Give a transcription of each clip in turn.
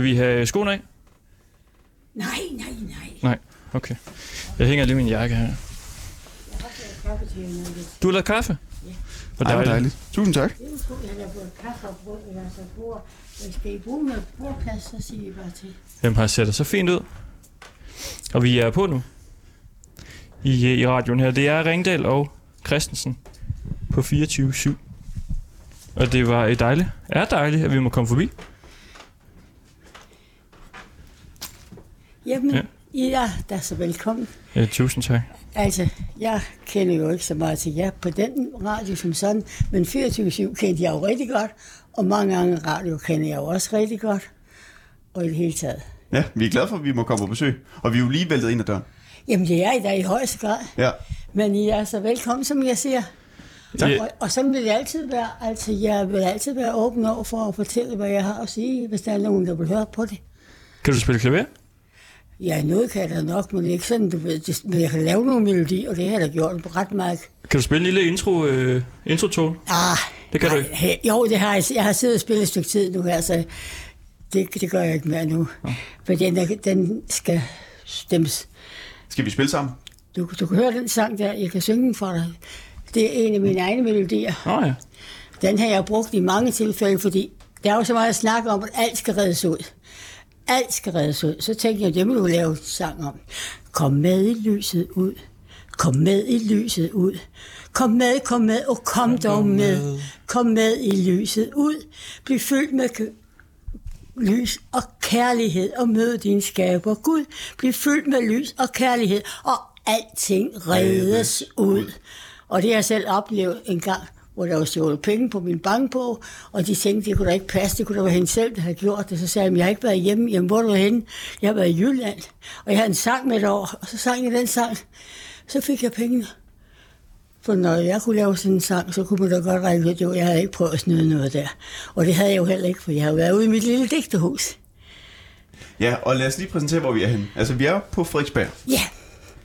Skal vi have skoene af? Nej, nej, nej. Nej, okay. Jeg hænger lige min jakke her. Du har lavet kaffe? Ja. Hvor Ej, hvor dejligt. dejligt. Tusind tak. Er jeg har fået kaffe og brød, eller så bord. Hvis skal I bruge noget bordplads, så siger I bare til. Jamen, har ser det så fint ud. Og vi er på nu. I, øh, i radioen her. Det er Ringdal og Christensen på 24-7. Og det var et dejligt, er dejligt, at vi må komme forbi. Jamen, Ja. er så velkommen. Ja, tusind tak. Altså, jeg kender jo ikke så meget til jer på den radio som sådan, men 24-7 kendte jeg jo rigtig godt, og mange andre radio kender jeg jo også rigtig godt, og i det hele taget. Ja, vi er glade for, at vi må komme på besøg. Og vi er jo lige væltet ind ad døren. Jamen, det er I da i højeste grad, Ja. men I er så velkommen, som jeg siger. Tak. Og, og sådan vil det altid være. Altså, jeg vil altid være åben over for at fortælle, hvad jeg har at sige, hvis der er nogen, der vil høre på det. Kan du spille klaver? Ja, noget kan jeg da nok, men det er ikke sådan, du ved. Det, men jeg kan lave nogle melodier, og det har jeg da gjort ret meget. Kan du spille en lille intro, øh, intro-tone? Ah, Det kan du nej, ikke. he- Jo, det har jeg. Jeg har siddet og spillet et stykke tid nu her, så det, det gør jeg ikke mere nu. For den, den skal stemmes. Skal vi spille sammen? Du, du kan høre den sang der, jeg kan synge den for dig. Det er en af mine egne melodier. Oh, ja. Den har jeg brugt i mange tilfælde, fordi der er jo så meget snak om, at alt skal reddes ud. Alt skal reddes ud. Så tænkte jeg, det må du lave en sang om. Kom med i lyset ud. Kom med i lyset ud. Kom med, kom med, og kom dog med. Kom med i lyset ud. Bliv fyldt med lys og kærlighed og mød din skaber Gud. Bliv fyldt med lys og kærlighed, og alting reddes ud. Og det har jeg selv oplevet en gang, hvor der var stjålet penge på min bankbog, og de tænkte, det kunne da ikke passe, det kunne da være hende selv, der havde gjort det. Så sagde jeg, jeg har ikke været hjemme. Jamen, hvor er du henne? Jeg har været i Jylland, og jeg havde en sang med et år, og så sang jeg den sang. Så fik jeg pengene. For når jeg kunne lave sådan en sang, så kunne man da godt regne ud, jo, jeg havde ikke prøvet at snyde noget der. Og det havde jeg jo heller ikke, for jeg har været ude i mit lille digterhus. Ja, og lad os lige præsentere, hvor vi er henne. Altså, vi er på Frederiksberg, Ja,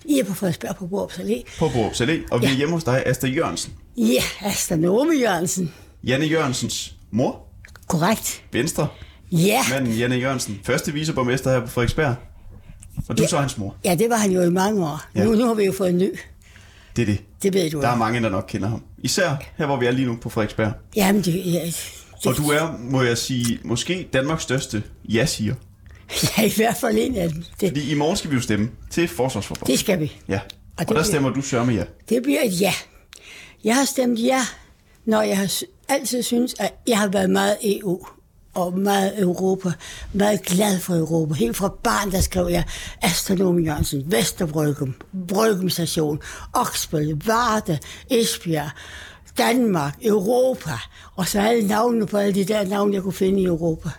I er på Frederiksberg på Borups Allé. på Borup Salé, og vi er Ja. hjemme hos dig, Asta Jørgensen. Ja, Asta Nome Jørgensen. Janne Jørgensens mor, Korrekt. Venstre, Ja. manden Janne Jørgensen, første viceborgmester her på Frederiksberg. Og du er så hans mor. Ja, det var han jo i mange år. Ja. Nu, nu har vi jo fået en ny. Det er det. Det ved du Der er mange, der nok kender ham. Især her, hvor vi er lige nu på Frederiksberg. Jamen, det, ja, det, Og du er, må jeg sige, måske Danmarks største ja-siger. Ja, i hvert fald en af dem. Det, Fordi i morgen skal vi jo stemme til forsvarsforbundet. det skal vi. Ja, Og og, der bliver- stemmer du sørme ja. Det bliver et ja. Jeg har stemt ja, når jeg har altid synes, at jeg har været meget EU og meget Europa, meget glad for Europa. Helt fra barn, der skrev jeg Astronom Jørgensen, Vesterbryggen, Bryggen Station, Oksbøl, Varde, Esbjerg, Danmark, Europa, og så alle navnene på alle de der navne, jeg kunne finde i Europa.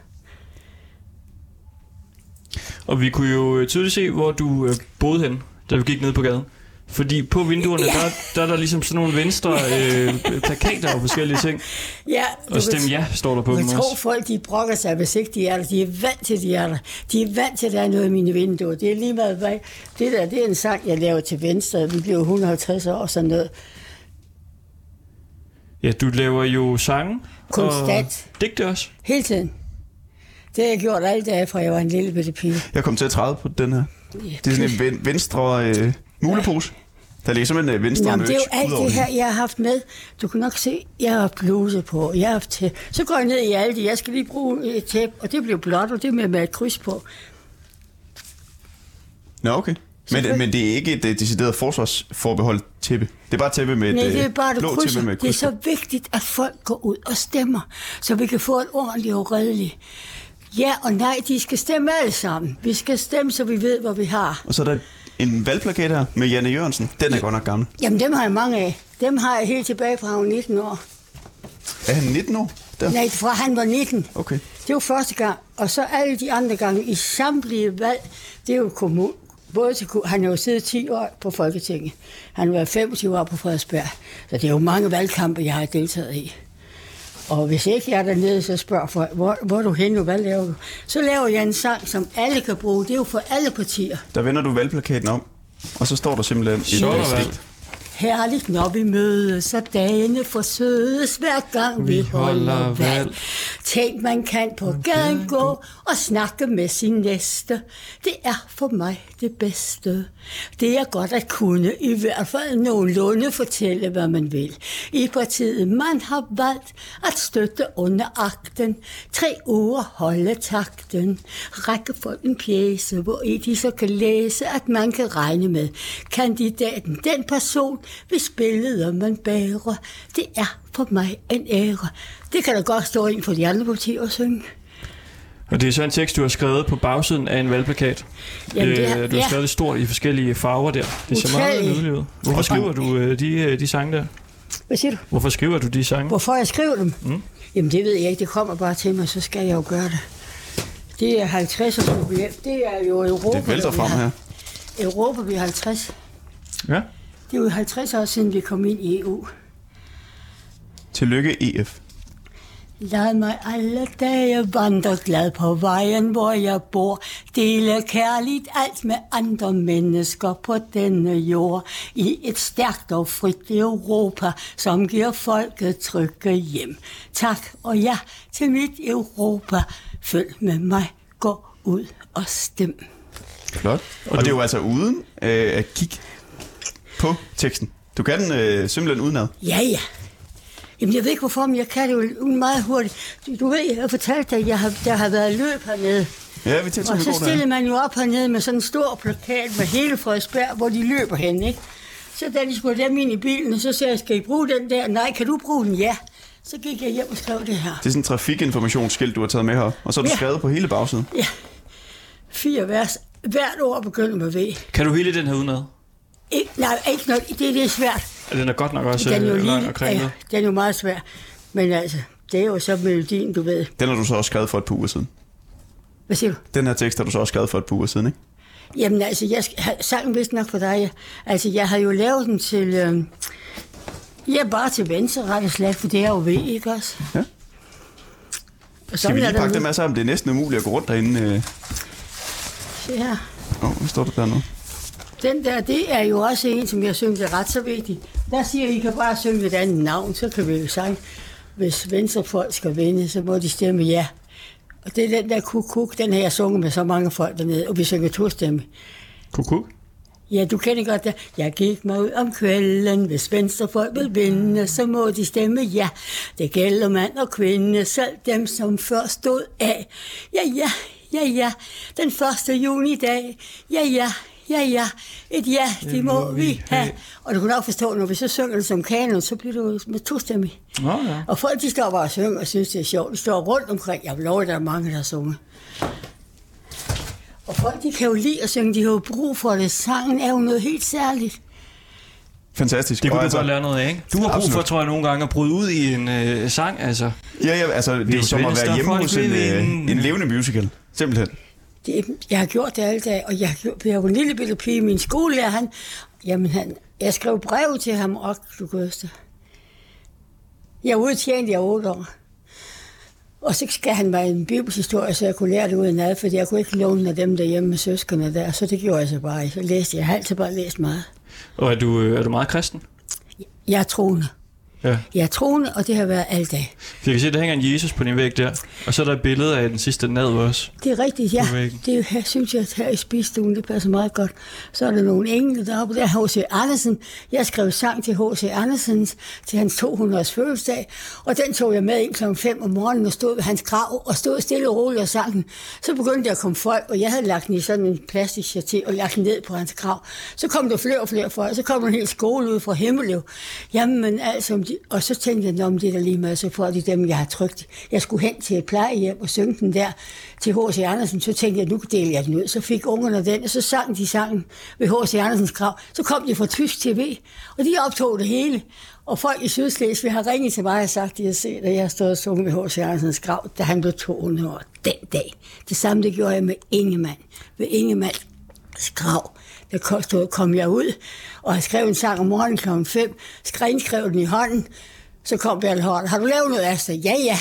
Og vi kunne jo tydeligt se, hvor du øh, boede hen, da vi gik ned på gaden. Fordi på vinduerne, Ja. der, der er der ligesom sådan nogle venstre øh, plakater og forskellige ting. Ja, Og stem ja, står der på Jeg dem tror, også. folk de brokker sig, hvis ikke de er der. De er vant til, de er der. De er vant til, at der er noget i mine vinduer. Det er lige meget, hvad... Det der, det er en sang, jeg laver til venstre. Vi bliver 150 år og sådan noget. Ja, du laver jo sange. Konstant. Og digte også. Hele tiden. Det har jeg gjort alle dage, fra jeg var en lille bitte pige. Jeg kom til at træde på den her. Det er sådan en ven- venstre øh, mulepose. Der ligger simpelthen en venstre Jamen, det er jo alt det her, jeg har haft med. Du kan nok se, jeg har bluse på. Jeg har haft til. Så går jeg ned i alle de. Jeg skal lige bruge et tæppe, og det bliver blåt, og det er med, med et kryds på. Nå, okay. Men, Selvfølgelig. men det er ikke et uh, decideret forsvarsforbeholdt tæppe. Det er bare tæppe med et Nej, det er øh, bare det blå krydser. tæppe med et Det er kryds. så vigtigt, at folk går ud og stemmer, så vi kan få et ordentligt og redeligt. Ja og nej, de skal stemme alle sammen. Vi skal stemme, så vi ved, hvad vi har. Og så er der en valgplakat her med Janne Jørgensen. Den er godt nok gammel. Jamen, dem har jeg mange af. Dem har jeg helt tilbage fra han var 19 år. Er han 19 år? Der. Nej, fra han var 19. Okay. Det var første gang. Og så alle de andre gange i samtlige valg, det er jo kommun. Både til, han har jo siddet 10 år på Folketinget. Han været 25 år på Frederiksberg. Så det er jo mange valgkampe, jeg har deltaget i. Og hvis ikke jeg er dernede, så spørger folk, hvor, hvor er du henne, hvad laver du? Så laver jeg en sang, som alle kan bruge. Det er jo for alle partier. Der vender du valgplakaten om. Og så står der simpelthen et Så der øh, valg. digt. Herligt, når vi mødes, så dagene forsødes hver gang vi, Vi holder valg. Tænk, man kan på gaden gå og snakke med sin næste. Det er for mig det bedste. Det er godt at kunne i hvert fald nogenlunde fortælle, hvad man vil. I partiet man har valgt at støtte under akten. Tre uger holde takten. Række folk en pjæse, hvor i de så kan læse, at man kan regne med. Kandidaten, den person, hvis billeder man bærer, det er for mig en ære. Det kan da godt stå ind på de andre partier og synge. Og det er så en tekst, du har skrevet på bagsiden af en valgplakat. Jamen, det er- Øh, du har ja. skrevet det stort i forskellige farver der. Det ser meget Utallige. nydeligt ud. Hvorfor skriver du øh, de, øh, de sange der? Hvad siger du? Hvorfor skriver du de sange? Hvorfor jeg skriver dem? Mm. Jamen det ved jeg ikke, det kommer bare til mig, så skal jeg jo gøre det. Det er 50 års jubilæum. Det er jo Europa. Det vælter frem her. Europa bliver 50. Ja. Det er jo 50 år siden, vi kom ind i EU. Tillykke EF. Lad mig alle dage vandre glad på vejen, hvor jeg bor. Dele kærligt alt med andre mennesker på denne jord. I et stærkt og frit Europa, som giver folket trygge hjem. Tak og ja til mit Europa. Følg med mig, gå ud og stem. Flot. Og, og det er jo altså uden øh, at kigge på teksten. Du kan den øh, simpelthen udenad. Ja, ja. Jamen, jeg ved ikke hvorfor, men jeg kan det jo meget hurtigt. Du, du ved, jeg har fortalt dig, at jeg har, der har været løb hernede. Ja, vi tager Og så stillede man jo op hernede med sådan en stor plakat med hele Frederiksberg, hvor de løber hen, ikke? Så da de skulle dem ind i bilen, så sagde jeg, skal I bruge den der? Nej, kan du bruge den? Ja. Så gik jeg hjem og skrev det her. Det er sådan en trafikinformationsskilt, du har taget med her. Og så har du Ja. skrevet på hele bagsiden. Ja. Fire vers. Hvert ord begynder med V. Kan du hele den her udenad? Ik- nej, ikke noget. Det, det er svært. Ja, Den er godt nok også Den er jo øh, lang og kringlet. ja, den er jo meget svær. Men altså, det er jo så melodien, du ved. Den har du så også skrevet for et par uger siden. Hvad siger du? Den her tekst har du så også skrevet for et par uger siden, ikke? Jamen altså, jeg sangen vist nok for dig. Altså, jeg har jo lavet den til... Øh, ja, bare til venstre ret og slat, for det er jo V, ikke også? Ja. Og Skal vi lige der pakke dem her sammen? Det er næsten umuligt at gå rundt derinde. Øh. Se her. Åh, oh, hvad står der der nu? Den der, det er jo også en, som jeg synes er ret så vigtig. Der siger, I kan bare synge et andet navn, så kan vi jo sige, hvis venstrefolk skal vinde, så må de stemme ja. Og det er den der kuk-kuk, den har jeg sunget med så mange folk dernede, og vi synger to stemme. Kukuk. Ja, du kender godt det. Jeg gik mig ud om kvælden, hvis venstrefolk vil vinde, så må de stemme ja. Det gælder mand og kvinde, selv dem, som først stod af. Ja, ja, ja, ja, den første juni-dag. Ja, ja, ja, ja, et ja, det må vi have. Og du kan nok forstå, når vi så synger det som kanon, så bliver du med to. Nå ja. Og folk, de står bare og synger og synes, det er sjovt. De står rundt omkring. Jeg vil love, at der er mange, der har. Og folk, de kan jo lide at synge. De har jo brug for det. Sangen er jo noget helt særligt. Fantastisk. Det kunne Og du altså, godt lære noget af, ikke? Du har brug for, tror jeg, nogle gange at bryde ud i en øh, sang, altså. Ja, ja, altså, det er jo som at være hjemme hos en, øh, en levende musical. Simpelthen. Det, jeg har gjort det alle dage, og jeg jeg var en lille bitte pige. Min skolelærer, han, jamen han, jeg skrev brev til ham, og du gøste. Jeg var udtjent i otte år. Og så skal han mig en bibelshistorie, så jeg kunne lære det udenad, fordi jeg kunne ikke låne af dem derhjemme med søskende der. Så det gjorde jeg så bare. Så læste jeg. Jeg har altid bare læst meget. Og er du, øh, er du meget kristen? Jeg er troende. Ja. Jeg er troende, og det har været alle dage. For jeg kan se, der hænger en Jesus på din væg der. Og så er der et billede af den sidste nad også. Det er rigtigt, ja. Det er her, synes jeg, at her i spisestuen, det passer meget godt. Så er der nogle engle deroppe, der er H.C. Andersen. Jeg skrev sang til H.C. Andersens til hans 200-års fødselsdag, og den tog jeg med ind kl. 5 om morgenen og stod ved hans grav og stod stille og roligt og sang den. Så begyndte der at komme folk, og jeg havde lagt den i sådan en plastik og lagt den ned på hans grav. Så kom der flere og flere folk, så kom der en hel skole ud fra Himmeløv. Jamen altså, om de, og så tænkte jeg, om det er der lige med, så får de dem, jeg har trygt. Jeg skulle hen til et plejehjem og synge den der til H.C. Andersen. Så tænkte jeg, nu deler jeg den ud. Så fik ungerne den, og så sang de sangen ved H.C. Andersens krav. Så kom de fra Tysk TV, og de optog det hele. Og folk i Sydslesvig har ringet til mig og sagt, at de har set, at jeg har stået og sunget ved H.C. Andersens grav, da han blev 200 år den dag. Det samme det gjorde jeg med Ingemann. Ved Ingemanns grav. Der kom- stod, kom jeg ud, og jeg skrev en sang om morgenen kl. 5, skrev, skrev den i hånden, så kom Bertel Hård. Har du lavet noget, Asta? Ja, ja.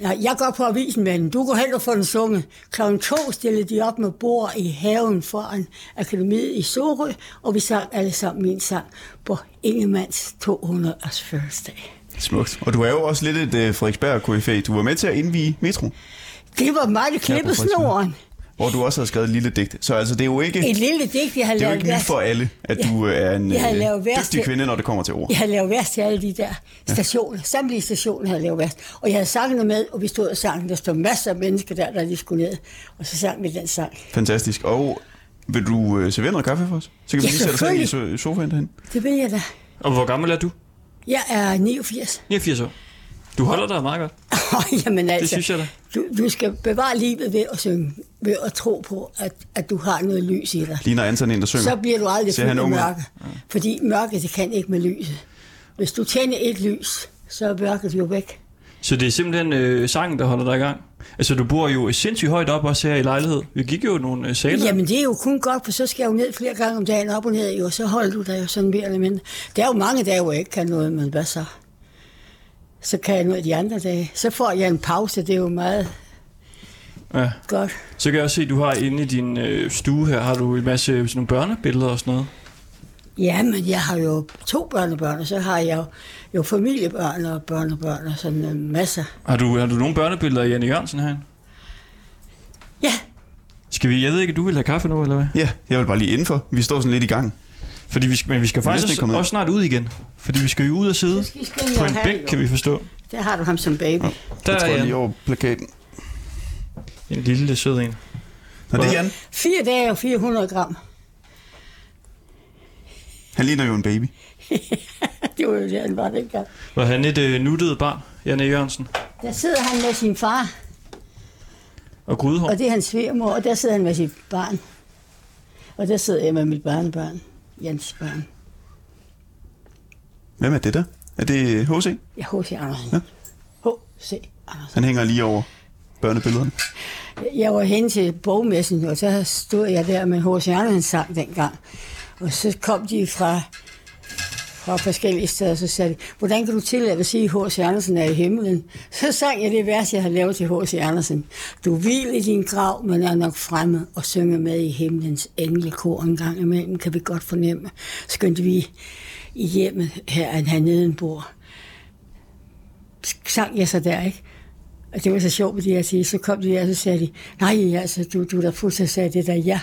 Jeg går på avisen med den. Du går hen og får den sunget. Klokken to stillede de op med bord i haven foran akademiet i Sorø, og vi sang alle sammen min sang på Ingemanns 200-års fødselsdag. Smukt. Og du er jo også lidt et uh, Frederiksberg KFA. Du var med til at indvige Metro, Det var mig, der klippede snoren. Hvor du også har skrevet et lille digt. Så altså, det er jo ikke, Et lille digt, jeg har det er jo lavet ikke nyt for alle, at Ja. du er en Jeg har øh, lavet værst dygtig til- kvinde, når det kommer til ord. Jeg havde lavet værst til alle de der stationer. Samtlige stationer havde jeg lavet værst. Og jeg havde sanget med, og vi stod og sang. Der stod masser af mennesker der, der de skulle ned. Og så sang vi den sang. Fantastisk. Og vil du øh, servere noget kaffe for os? Så kan vi Ja, lige sætte os i sofaen derhen. Det vil jeg da. Og hvor gammel er du? Jeg er 89. 89 år. Du holder dig meget godt. Jamen altså, Det synes jeg da. Du, du skal bevare livet ved at synge, ved at tro på, at, at du har noget lys i dig. Ligner Anton en, der synger. Så bliver du aldrig han af mørke. Fordi mørket, det kan ikke med lyset. Hvis du tænder et lys, så er mørket jo væk. Så det er simpelthen øh, sangen, der holder dig i gang. Altså, du bor jo sindssygt højt op også her i lejlighed. Vi gik jo nogle øh, saler. Jamen det er jo kun godt, for så skal jeg jo ned flere gange om dagen op og ned, og så holder du dig jo sådan mere eller mindre. Der er jo mange dage, hvor jeg ikke kan noget, men hvad så? Så kan jeg noget de andre dage. Så får jeg en pause, det er jo meget Ja. godt. Så kan jeg også se, at du har inde i din øh, stue her, har du en masse sådan nogle børnebilleder og sådan noget. Ja, men jeg har jo to børnebørn, og så har jeg jo, jo familiebørn og børnebørn og sådan øh, masser. Har du, har du nogle børnebilleder af Janne Jørgensen herinde? Ja, Skal vi, jeg ved ikke, du vil have kaffe nu, eller hvad? Ja, jeg vil bare lige indenfor. Vi står sådan lidt i gang. Fordi vi skal, men vi skal faktisk også, ud. også snart ud igen. Fordi vi skal jo ud og sidde på en bænk, kan vi forstå. der har du ham som baby. Ja. Der jeg tror er lige Jan. over plakaten. En lille sød en. Nå, det er Jan. Fire dage og 400 gram. Han ligner jo en baby. det var jo det, han var dengang. Var han et øh, nuttet barn, Janne Jørgensen? Der sidder han med sin far, Og grydehår? og det er hans svigermor, og der sidder han med sit barn. Og der sidder jeg med mit barnebarn, Jens barn. Hvem er det der? Er det H.C.? Ja, H.C. Andersen. Ja. H.C. Andersen. Han hænger lige over børnebillederne. Jeg var hen til bogmessen, og så stod jeg der med H.C. Andersen sang dengang. Og så kom de fra, fra forskellige steder, så sagde de, hvordan kan du tillade at sige, at H.C. Andersen er i himlen? Så sang jeg det vers, jeg har lavet til H.C. Andersen. Du vil i din grav, men er nok fremme og synge med i himlens englekor en gang imellem, kan vi godt fornemme. skønt vi i hjemmet her, at han nedenbord. Sang jeg så der, ikke? Og det var så sjovt med de her. Så kom de der, og så sagde de, nej, altså, du, du er da fuldstændig sagde det der, ja.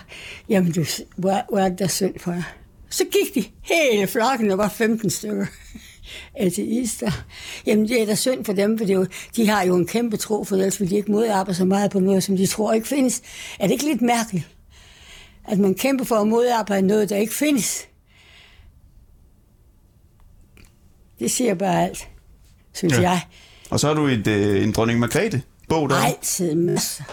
Jamen, du, hvor, hvor er det der synd for dig? Så gik de hele flokken, der var 15 stykker ateister. Jamen, det er da synd for dem, for det jo, de har jo en kæmpe tro, for ellers vil de ikke modarbejde så meget på noget, som de tror ikke findes. Er det ikke lidt mærkeligt, at man kæmper for at modarbejde noget, der ikke findes? Det siger bare alt, synes Ja. jeg. Og så har du et, øh, en dronning Margrethe bog der. Altid masser.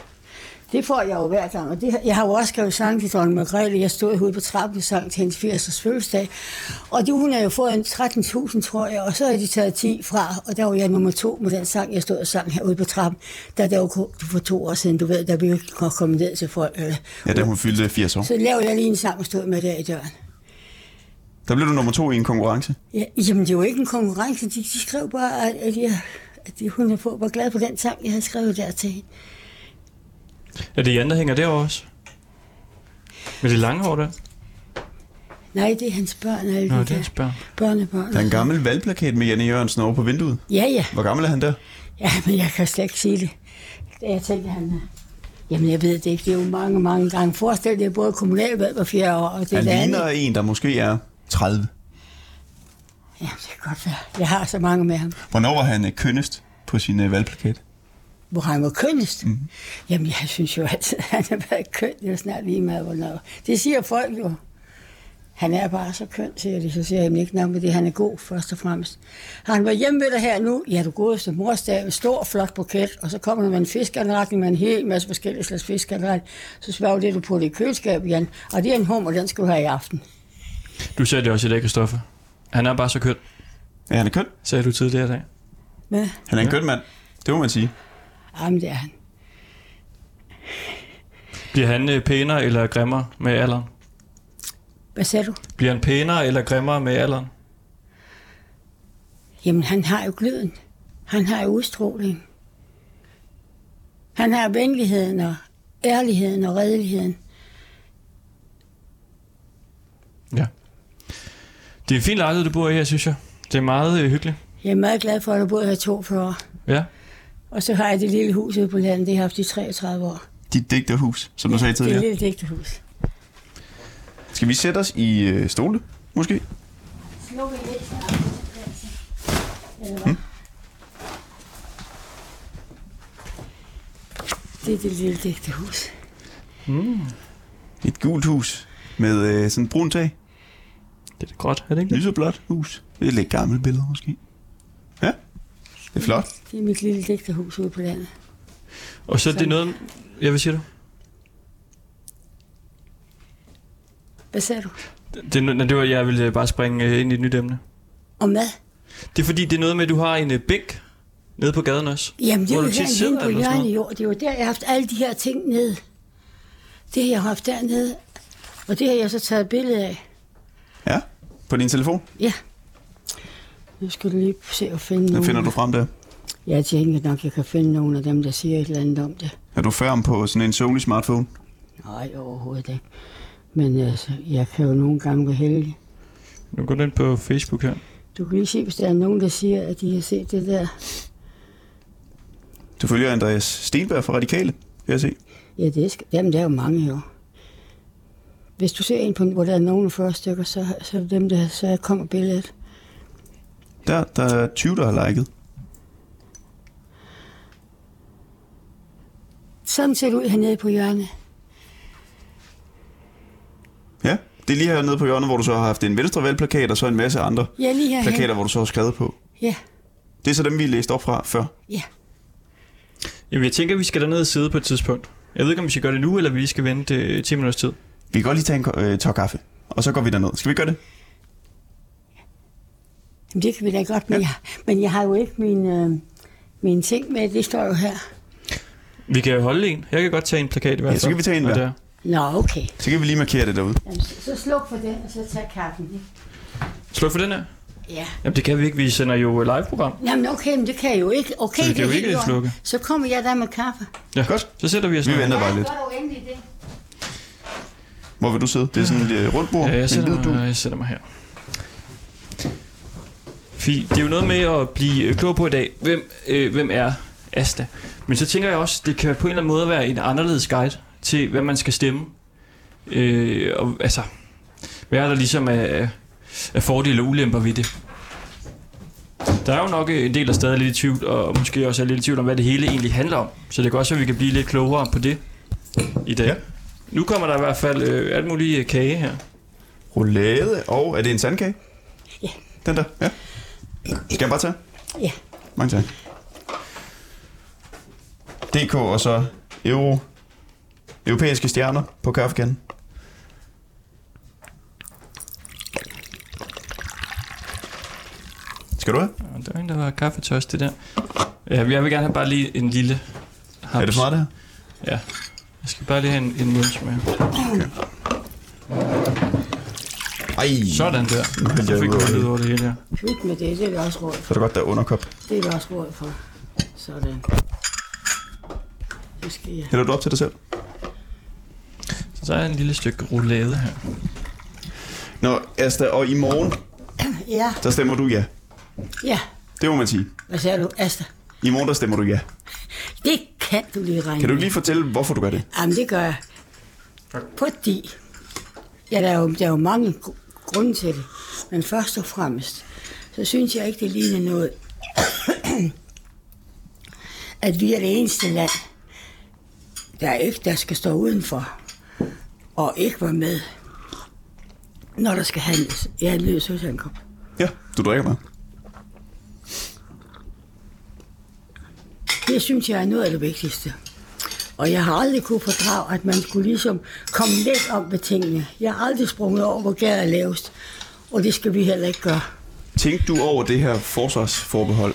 Det får jeg jo hver gang, og det, jeg har jo også skrevet sang til dronning Margrethe. Jeg stod ude på trappen og sang til hendes 80-års fødselsdag. Og det, hun har jo fået en 13.000, tror jeg, og så har de taget 10 fra, og der var jeg nummer to med den sang, jeg stod og sang herude på trappen. Der der var for to år siden, du ved, der vi jo ikke kunne komme ned til folk. Eller. Ja, da hun fyldte 80 år. Så lavede jeg lige en sang og stod med der i døren. Der blev du nummer to i en konkurrence. Ja, jamen, det var ikke en konkurrence. De, de skrev bare, at, jeg, at hun var glad på den sang, jeg havde skrevet der til hende. Er det Jan, der hænger derovre også? Med det lange hår der? Nej, det er hans børn, alle Nå, de det er hans børn. børnebørn. Der er en gammel valgplakat med Janne Jørgensen over på vinduet. Ja, ja. Hvor gammel er han der? Ja, men jeg kan slet ikke sige det. Jeg tænker, han er... Jamen, jeg ved det ikke. Det er jo mange, mange gange. Forestil dig både kommunalvalg hver fjerde år, og det Han ligner andet. en, der måske er 30. Ja, det kan godt være. Jeg har så mange med ham. Hvornår var han øh, kønnest på sin øh, valgplakat? Hvor han var kønnest. Mm. Jamen, jeg synes jo altid, at han har været køn. Det er snart lige med, hvornår. Det siger folk jo. Han er bare så køn, siger de. Så siger jeg, ikke nok med det. Han er god, først og fremmest. Har han været hjemme ved dig her nu? Ja, du god til morsdag. En stor, flot buket. Og så kommer der med en fiskanretning med en hel masse forskellige slags fiskanretning. Så spørger det, du på det i køleskabet, Jan. Og det er en hummer, den skal du have i aften. Du sagde det også i dag, Kristoffer. Han er bare så køn, Ja, han er køn. sagde du tidligere i dag. Hvad? Han er en Ja. køn mand. Det må man sige. Jamen, det er han. Bliver han øh, pænere eller grimmere med alderen? Hvad sagde du? Bliver han pænere eller grimmere med alderen? Jamen, han har jo gløden. Han har jo udstråling. Han har venligheden og ærligheden og redeligheden. Ja. Det er en fin lejlighed, du bor i her, synes jeg. Det er meget øh, hyggeligt. Jeg er meget glad for, at du boede her 42 år. Ja. Og så har jeg det lille hus ude på landet, det har jeg haft i 33 år. Dit digterhus, som du sagde Det er tidligere. et lille digtehus. Skal vi sætte os i øh, stole, måske? Hvad? Det er det lille digtehus. Et gult hus med øh, sådan et brun tag. Det er da godt, er det ikke det? Lyseblåt hus. Det er et lidt gammelt billede, måske. Det er flot. Det er mit lille digtehus ude på landet. Og så er det noget... Ja, hvad siger du? Hvad sagde du? Det, det var, jeg ville bare springe øh, ind i et nyt emne. Og mad? Det er fordi, det er noget med, at du har en øh, bænk nede på gaden også. Jamen, det er jo tit her sidder inde på hjørnet år. Det er jo der, jeg har haft alle de her ting nede. Det har jeg haft dernede. Og det har jeg så taget billede af. Ja, på din telefon. Ja. Nu skal du lige se og finde Den nogen. finder du frem der. Jeg tænker nok, jeg kan finde nogle af dem, der siger et eller andet om det. Er du færdig på sådan en Sony smartphone? Nej, overhovedet ikke. Men altså, jeg kan jo nogle gange være heldig. Nu går ind på Facebook her. Du kan lige se, hvis der er nogen, der siger, at de har set det der. Du følger Andreas Stenberg fra Radikale, kan jeg se. Ja, det er, sk- jamen, der er jo mange jo. Hvis du ser en på, hvor der er nogen 40 stykker, så, så er det dem, der så kommer billedet. Der, der er 20, der har liket. Sådan ser det ud hernede på hjørnet. Ja, det er lige hernede på hjørnet, hvor du så har haft en venstre valgplakat, og så en masse andre Ja, lige herhen. plakater, hvor du så har skrevet på. Ja, Det er så dem, vi læste op fra før. ja. Jamen, jeg tænker, at vi skal derned og sidde på et tidspunkt. Jeg ved ikke, om vi skal gøre det nu, eller vi lige skal vente øh, 10 minutters tid. Vi kan godt lige tage en øh, tår kaffe, og så går vi derned. Skal vi gøre det? Jamen, det kan vi da godt, men, jeg, men jeg har jo ikke min, øh, min ting med. Det står jo her. Vi kan holde en. Jeg kan godt tage en plakat i hvert fald. Ja, så kan vi tage en hver. der. Nå, okay. Så kan vi lige markere det derude. Jamen, så, så sluk for den, og så tag kaffen. Sluk for den her. Ja. Jamen, det kan vi ikke. Vi sender jo live-program. Jamen, okay, men det kan jeg jo ikke. Okay, Så vi kan det er jo ikke slukke. Så kommer jeg der med kaffe. Ja, Godt. Så sætter vi os Vi ned. venter bare Ja, lidt. det. Hvor vil du sidde? Det er sådan et øh, rundt bord. Ja, jeg en sætter, mig, jeg sætter mig her. Fint. Det er jo noget med at blive øh, klog på i dag. Hvem, øh, hvem er Asta? Men så tænker jeg også, det kan på en eller anden måde være en anderledes guide til, hvad man skal stemme. Øh, og, altså, hvad er der ligesom af, af fordele og ulemper ved det? Der er jo nok øh, en del, der stadig er lidt i tvivl, og måske også er lidt i tvivl om, hvad det hele egentlig handler om. Så det kan også være, at vi kan blive lidt klogere på det i dag. Ja. Nu kommer der i hvert fald øh, alt muligt øh, kage her. Roulade, og er det en sandkage? Ja. Den der, ja. Skal jeg bare tage? Ja. Mange tak. DK og så Euro. Europæiske stjerner på kaffekanden. Skal du have? Der er en, der var kaffetørst, det der. Ja, jeg vil gerne have bare lige en lille haps. Er det for meget det her? Ja. Jeg skal bare lige have en, en mundsmag. Ej, Sådan der. Så jeg fik du det. over det hele her. Pyt med det, det er også råd Så er det godt, der er underkop. Det er der også råd for. Sådan. Så skal jeg... Hælder du op til dig selv? Så der er en lille stykke roulade her. Nå, Asta, og i morgen, Ja, der stemmer du ja. ja. Det må man sige. Hvad sagde du, Asta? I morgen, der stemmer du ja. Det kan du lige regne Kan du lige fortælle, hvorfor du gør det? Jamen, det gør jeg. Fordi... Ja, der er jo, der er jo mange grunde til det. Men først og fremmest, så synes jeg ikke, det ligner noget, at vi er det eneste land, der ikke der skal stå udenfor og ikke være med, når der skal handles. Jeg er en løs husankom. Ja, du drikker bare. Det synes jeg er noget af det vigtigste. Og jeg har aldrig kunne fordrage, at man skulle ligesom komme lidt om ved tingene. Jeg har aldrig sprunget over, hvor gær er lavest. Og det skal vi heller ikke gøre. Tænkte du over det her forsvarsforbehold?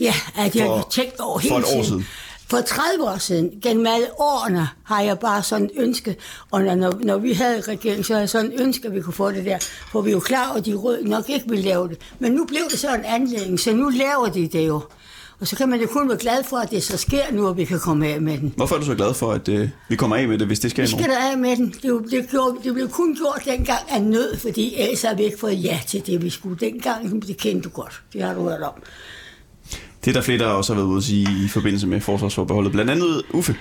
Ja, at jeg For- har tænkt over hele for et år siden. For 30 år siden, gennem alle årene, har jeg bare sådan ønsket, og når, når, vi havde regering, så havde jeg sådan ønsket, at vi kunne få det der. For vi er jo klar at de røde nok ikke ville lave det. Men nu blev det så en anledning, så nu laver de det jo. Og så kan man jo kun være glad for, at det så sker nu, og vi kan komme af med den. Hvorfor er du så glad for, at øh, vi kommer af med det, hvis det sker Vi i skal da af med den. Det, jo- det, gjorde, det blev kun gjort dengang af nød, fordi ellers har vi ikke fået ja til det, vi skulle dengang. Det kendte du godt. Det har du hørt om. Det er der flere, der også har været ude at sige i forbindelse med forsvarsforbeholdet. Blandt andet Uffe.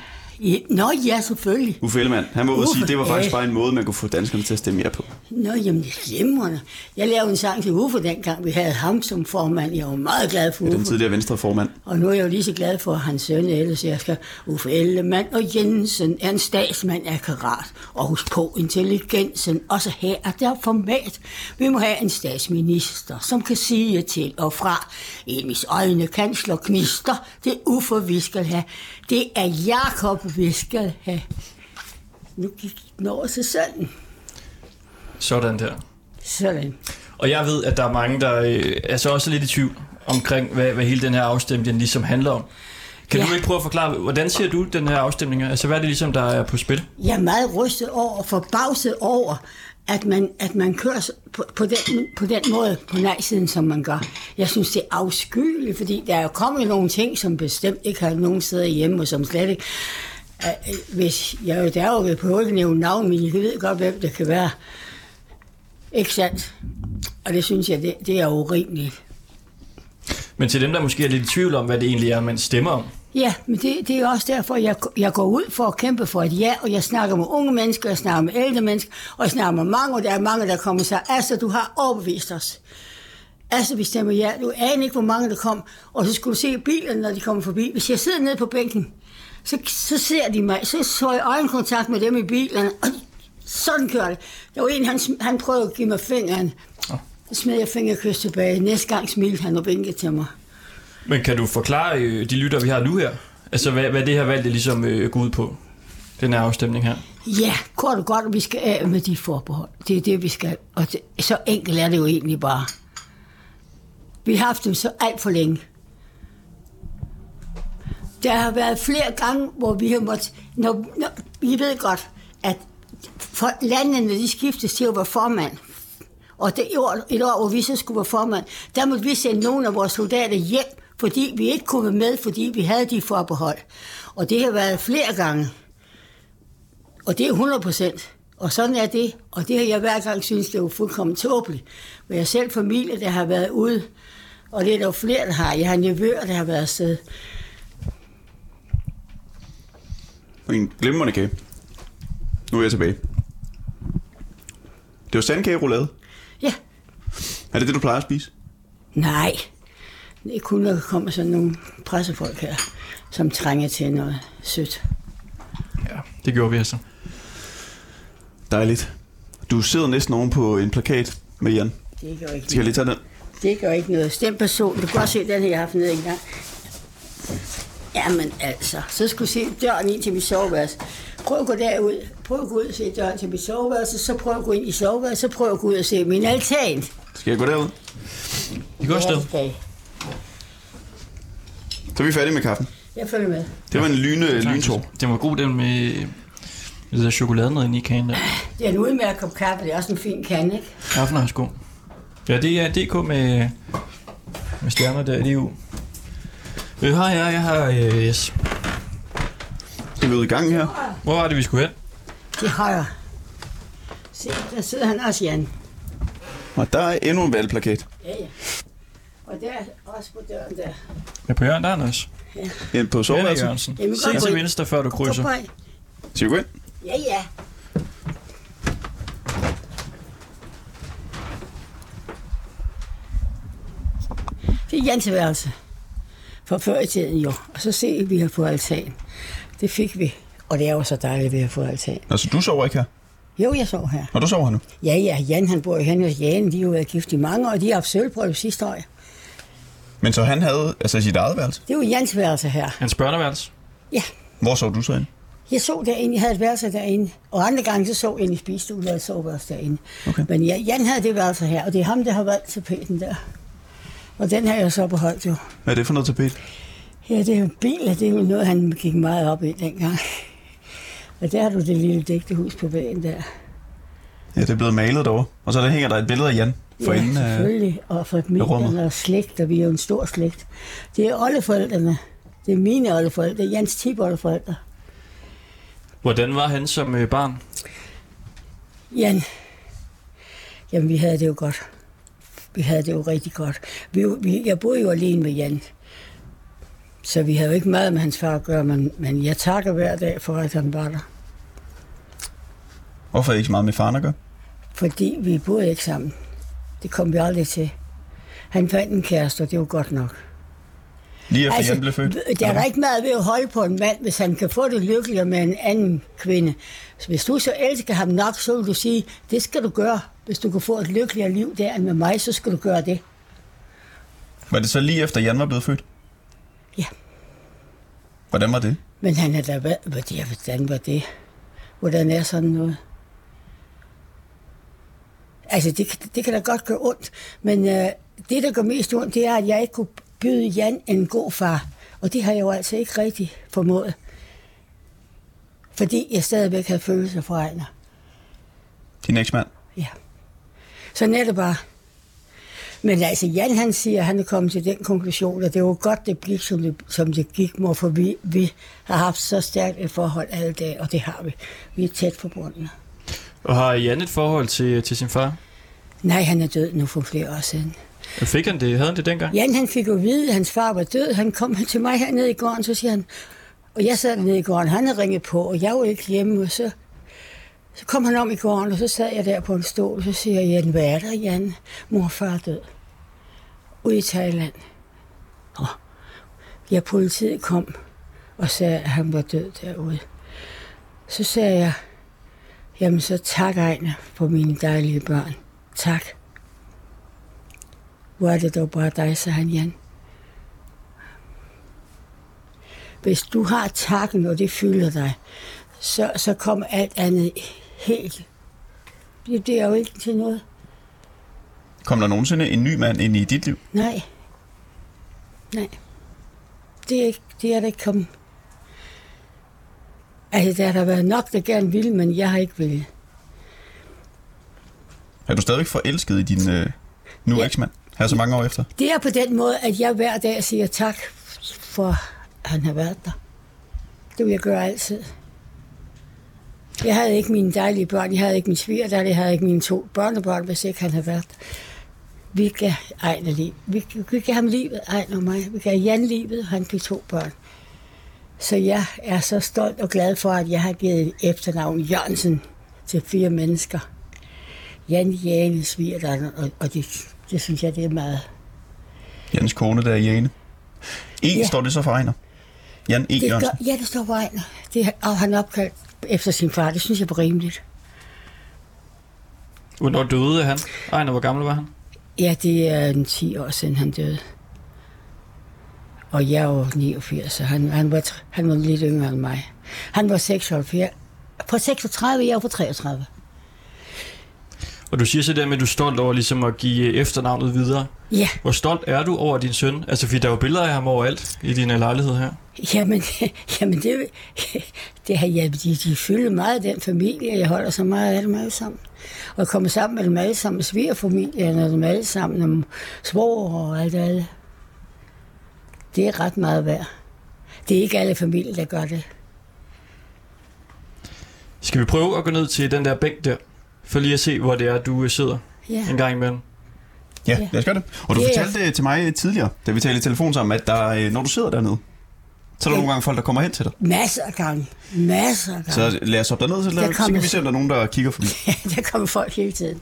Nå ja, selvfølgelig. Uffe Ellemann. Han var ude sige, at det var faktisk ja. bare en måde, man kunne få danskerne til at stemme ja på. Nå, jamen, det glimrende. Jeg lavede en sang til Uffe dengang, vi havde ham som formand. Jeg var meget glad for Den Uffe. tidligere venstreformand. Og nu er jeg jo lige så glad for, hans søn ellers jeg skal Uffe Ellemann og Jensen er en statsmand akkurat. Og husk på intelligensen, også her er der format. Vi må have en statsminister, som kan sige til og fra. I mis øjne kansler knister, det er Uffe, vi skal have. Det er Jakob, vi skal have. Nu gik den over til sønnen. Sådan der. Sådan. Og jeg ved, at der er mange, der øh, er så også lidt i tvivl omkring, hvad, hvad hele den her afstemning ligesom handler om. Kan. Ja. du ikke prøve at forklare, hvordan ser du den her afstemning? Altså, hvad er det ligesom, der er på spil? Jeg er meget rystet over og forbavset over, at man, at man kører på, på, den, på den måde på nej-siden, som man gør. Jeg synes, det er afskyeligt, fordi der er jo kommet nogle ting, som bestemt ikke har nogen steder hjemme, og som slet ikke... Hvis jeg jo derovre vil prøve ikke nævne navn, men jeg ved godt, hvem det kan være. Ikke sandt? Og det synes jeg, det, det er urimeligt. Men til dem, der måske er lidt i tvivl om, hvad det egentlig er, man stemmer om. Ja, men det, det er også derfor, jeg, jeg går ud for at kæmpe for et ja, og jeg snakker med unge mennesker, jeg snakker med ældre mennesker, og jeg snakker med mange, og der er mange, der kommer og siger, altså, du har overbevist os. Altså, vi stemmer ja. Du aner ikke, hvor mange der kom, og så skulle du se bilerne, når de kommer forbi. Hvis jeg sidder nede på bænken, så, så ser de mig, så så jeg øjenkontakt med dem i bilerne, og sådan kører det. Der var en, han, han prøvede at give mig fingeren. Så smed jeg fingerkys tilbage. Næste gang smilte han og vinkede til mig. Men kan du forklare øh, de lytter, vi har nu her? Altså, hvad, hvad det her valg det ligesom øh, går ud på? Den her afstemning her. Ja, kort og godt, vi skal af med de forbehold. Det er det, vi skal. Og det, så enkelt er det jo egentlig bare. Vi har haft dem så alt for længe. Der har været flere gange, hvor vi har måttet... Når, når, vi ved godt, at for landene, de skiftes til at være formand. Og det år, et år, hvor vi så skulle være formand, der måtte vi sende nogle af vores soldater hjem, fordi vi ikke kunne være med, fordi vi havde de forbehold. Og det har været flere gange. Og det er 100 procent. Og sådan er det. Og det har jeg hver gang synes, det er fuldkommen tåbeligt. Men jeg selv familie, der har været ude. Og det er der jo flere, der har. Jeg har nevøer, der har været afsted. En glimrende kage. Nu er jeg tilbage. Det var sandkageroulade. Ja, Er det det, du plejer at spise? nej. Det er kun, når der kommer sådan nogle pressefolk her, som trænger til noget sødt. Ja, det gjorde vi altså. Dejligt. Du sidder næsten oven på en plakat med Jan. Det gør ikke Skal jeg lige tage den? Det gør ikke noget. Stem person. Du kan godt se, den her, jeg har haft nede engang. Jamen altså, så skulle se døren ind til mit soveværelse. Prøv at gå derud. Prøv at gå ud og se døren til mit soveværelse. Så prøv at gå ind i soveværelset. Så prøv at gå ud og se min altan. Skal jeg gå derud? Vi går afsted. Så er vi færdige med kaffen. Jeg følger med. Det var en lyne, lyntår. Den var god, den med det der chokolade nede i kagen der. Det er en udmærket kop kaffe. Det er også en fin kan, ikke? Kaffen er også god. Ja, det er DK med, med stjerner der i liv. Øh, hej, ja, jeg har... Øh, yes. Skal vi ud i gang her? Hvor var det, vi skulle hen? Det højre. Se, der sidder han også, Jan. Og der er endnu en valgplakat. Ja, ja. Og der også på døren der. Ja, på hjørnet, der er han også. Ind på soveværelset. Jørgensen. Jamen, Se til venstre, før du krydser. Vej. Skal vi gå ind? Ja, ja. Det er Jens værelse. For før i tiden jo. Og så se, at vi har fået altan. Det fik vi. Og det er jo så dejligt, at vi har fået altan. Altså, du sover ikke her? Jo, jeg sov her. Og du sover her nu? Ja, ja, Jan han bor jo hen hos Jan. De har jo været gift i mange år, og de har haft sølvbrød sidste år. Men så han havde altså sit eget værelse. Det er jo Jans værelse her. Hans børneværelse. Ja, Hvor sov du så ind? Jeg så derinde, jeg havde et værelse derinde, og andre gange så så jeg ind i spisestuen, og jeg så værelse derinde. Okay. Men ja, Jan havde det værelse her, og det er ham, der har valgt tapeten der. Og den har jeg så beholdt jo. Hvad er det for noget tapet? Ja, det er jo en bil, og det er jo noget, han gik meget op i dengang. Og der har du det lille dægte hus på væggen der. Ja, det er blevet malet derovre. Og så der hænger der et billede af Jan. For ja, enden af... selvfølgelig. Og familien rummet. og slægt, og vi er jo en stor slægt. Det er oldeforældrene. Det er mine oldeforældre. Det er Jans tipoldeforældre. Hvordan var han som øh, barn? Jan, jamen vi havde det jo godt. Vi havde det jo rigtig godt. Vi, vi, jeg boede jo alene med Jan. Så vi havde jo ikke meget med hans far at gøre, men, men jeg takker hver dag for, at han var der. Hvorfor ikke så meget med faren at gøre? Fordi vi boede ikke sammen. Det kom vi aldrig til. Han fandt en kæreste, og det var godt nok. Lige efter altså, Jan blev født? Der er der ikke meget ved at holde på en mand, hvis han kan få det lykkeligere med en anden kvinde. Så hvis du så elsker ham nok, så vil du sige, det skal du gøre. Hvis du kan få et lykkeligere liv der end med mig, så skal du gøre det. Var det så lige efter Jan var blevet født? Ja. Hvordan var det? Men han er da hvordan var det? Hvordan er sådan noget? Altså, det, kan- det kan da godt gøre ondt, men øh, det, der gør mest ondt, det er, at jeg ikke kunne byde Jan en god far. Og det har jeg jo altså ikke rigtig formået. Fordi jeg stadigvæk havde følelser for Ejner. Din eksmand? Ja. Er det bare. Men altså, Jan han siger, at han er kommet til den konklusion, at det var godt, det gik, som det, som det gik, mor, for vi, vi har haft så stærkt et forhold alle dage, og det har vi. Vi er tæt forbundne. Og har Jan et forhold til, til sin far? Nej, han er død nu for flere år siden. Fik han det? Havde han det dengang? Jan han fik jo at vide, at hans far var død. Han kom til mig hernede i gården, så siger han, og jeg sad nede i gården, han havde ringet på, og jeg var ikke hjemme, og så, så kom han om i gården, og så sad jeg der på en stol, og så siger jeg, Jan, hvad er der, Jan? Mor og far er død. Ude i Thailand. Og ja, politiet kom og sagde, at han var død derude. Så sagde jeg, jamen så tak Ejner for mine dejlige børn. Tak. Hvor er det dog bare dig, sagde han Jan. Hvis du har takken, og det fylder dig, så, så kommer alt andet helt. Det, det er jo ikke til noget. Kom der nogensinde en ny mand ind i dit liv? Nej. Nej. Det er, ikke, det er der ikke kommet. Altså, der har været nok, der gerne ville, men jeg har ikke ville. Er du stadigvæk forelsket i din øh, nu Ja. eksmand? Her så mange år efter? Det er på den måde, at jeg hver dag siger tak for, at han har været der. Det vil jeg gøre altid. Jeg havde ikke mine dejlige børn, jeg havde ikke min svigerdatter, jeg havde ikke mine to børnebørn, hvis ikke han havde været der. Vi gav Ejner liv. Vi, vi gav ham livet, Ejner og mig. Vi gav Jan livet, han fik to børn. Så jeg er så stolt og glad for, at jeg har givet efternavn Jørgensen til fire mennesker. Jan, Jane, svigerdatter, og, og det, det synes jeg, det er meget Jans kone der, Jane. E, Ja. står det så for Ejner? Jan E. Det Jørgensen. gør, ja, det står på Ejner. Det har han opkaldt efter sin far. Det synes jeg er rimeligt. Hvornår døde han? Ejner, hvor gammel var han? Ja, det er en 10 år siden, han døde. Og jeg var 89, så han, han, var, han var lidt yngre end mig. Han var 76. På 36, jeg var på 33. Og du siger så der med, at du er stolt over ligesom at give efternavnet videre. Ja, Hvor stolt er du over din søn? Altså, fordi der er jo billeder af ham overalt i din lejlighed her. jamen, jamen det, det har jeg, de, de fylder meget den familie. Jeg holder så meget af dem alle sammen. Og jeg kommer sammen med dem alle sammen, svigerfamilien og dem alle sammen, om svor og alt det. Det er ret meget værd. Det er ikke alle familier, der gør det. Skal vi prøve at gå ned til den der bænk der? For lige at se, hvor det er, du øh, sidder Ja. en gang imellem. Ja, Ja. lad os gøre det. Og du Det er- fortalte det til mig tidligere, da vi talte i telefon sammen, at der, øh, når du sidder dernede, så er der Ja. nogle gange folk, der kommer hen til dig. Masser af gange. Masser af gange. Så lad os op derned, så, Der lad, så kommer- kan vi se, om der er nogen, der kigger forbi. der kommer folk hele tiden.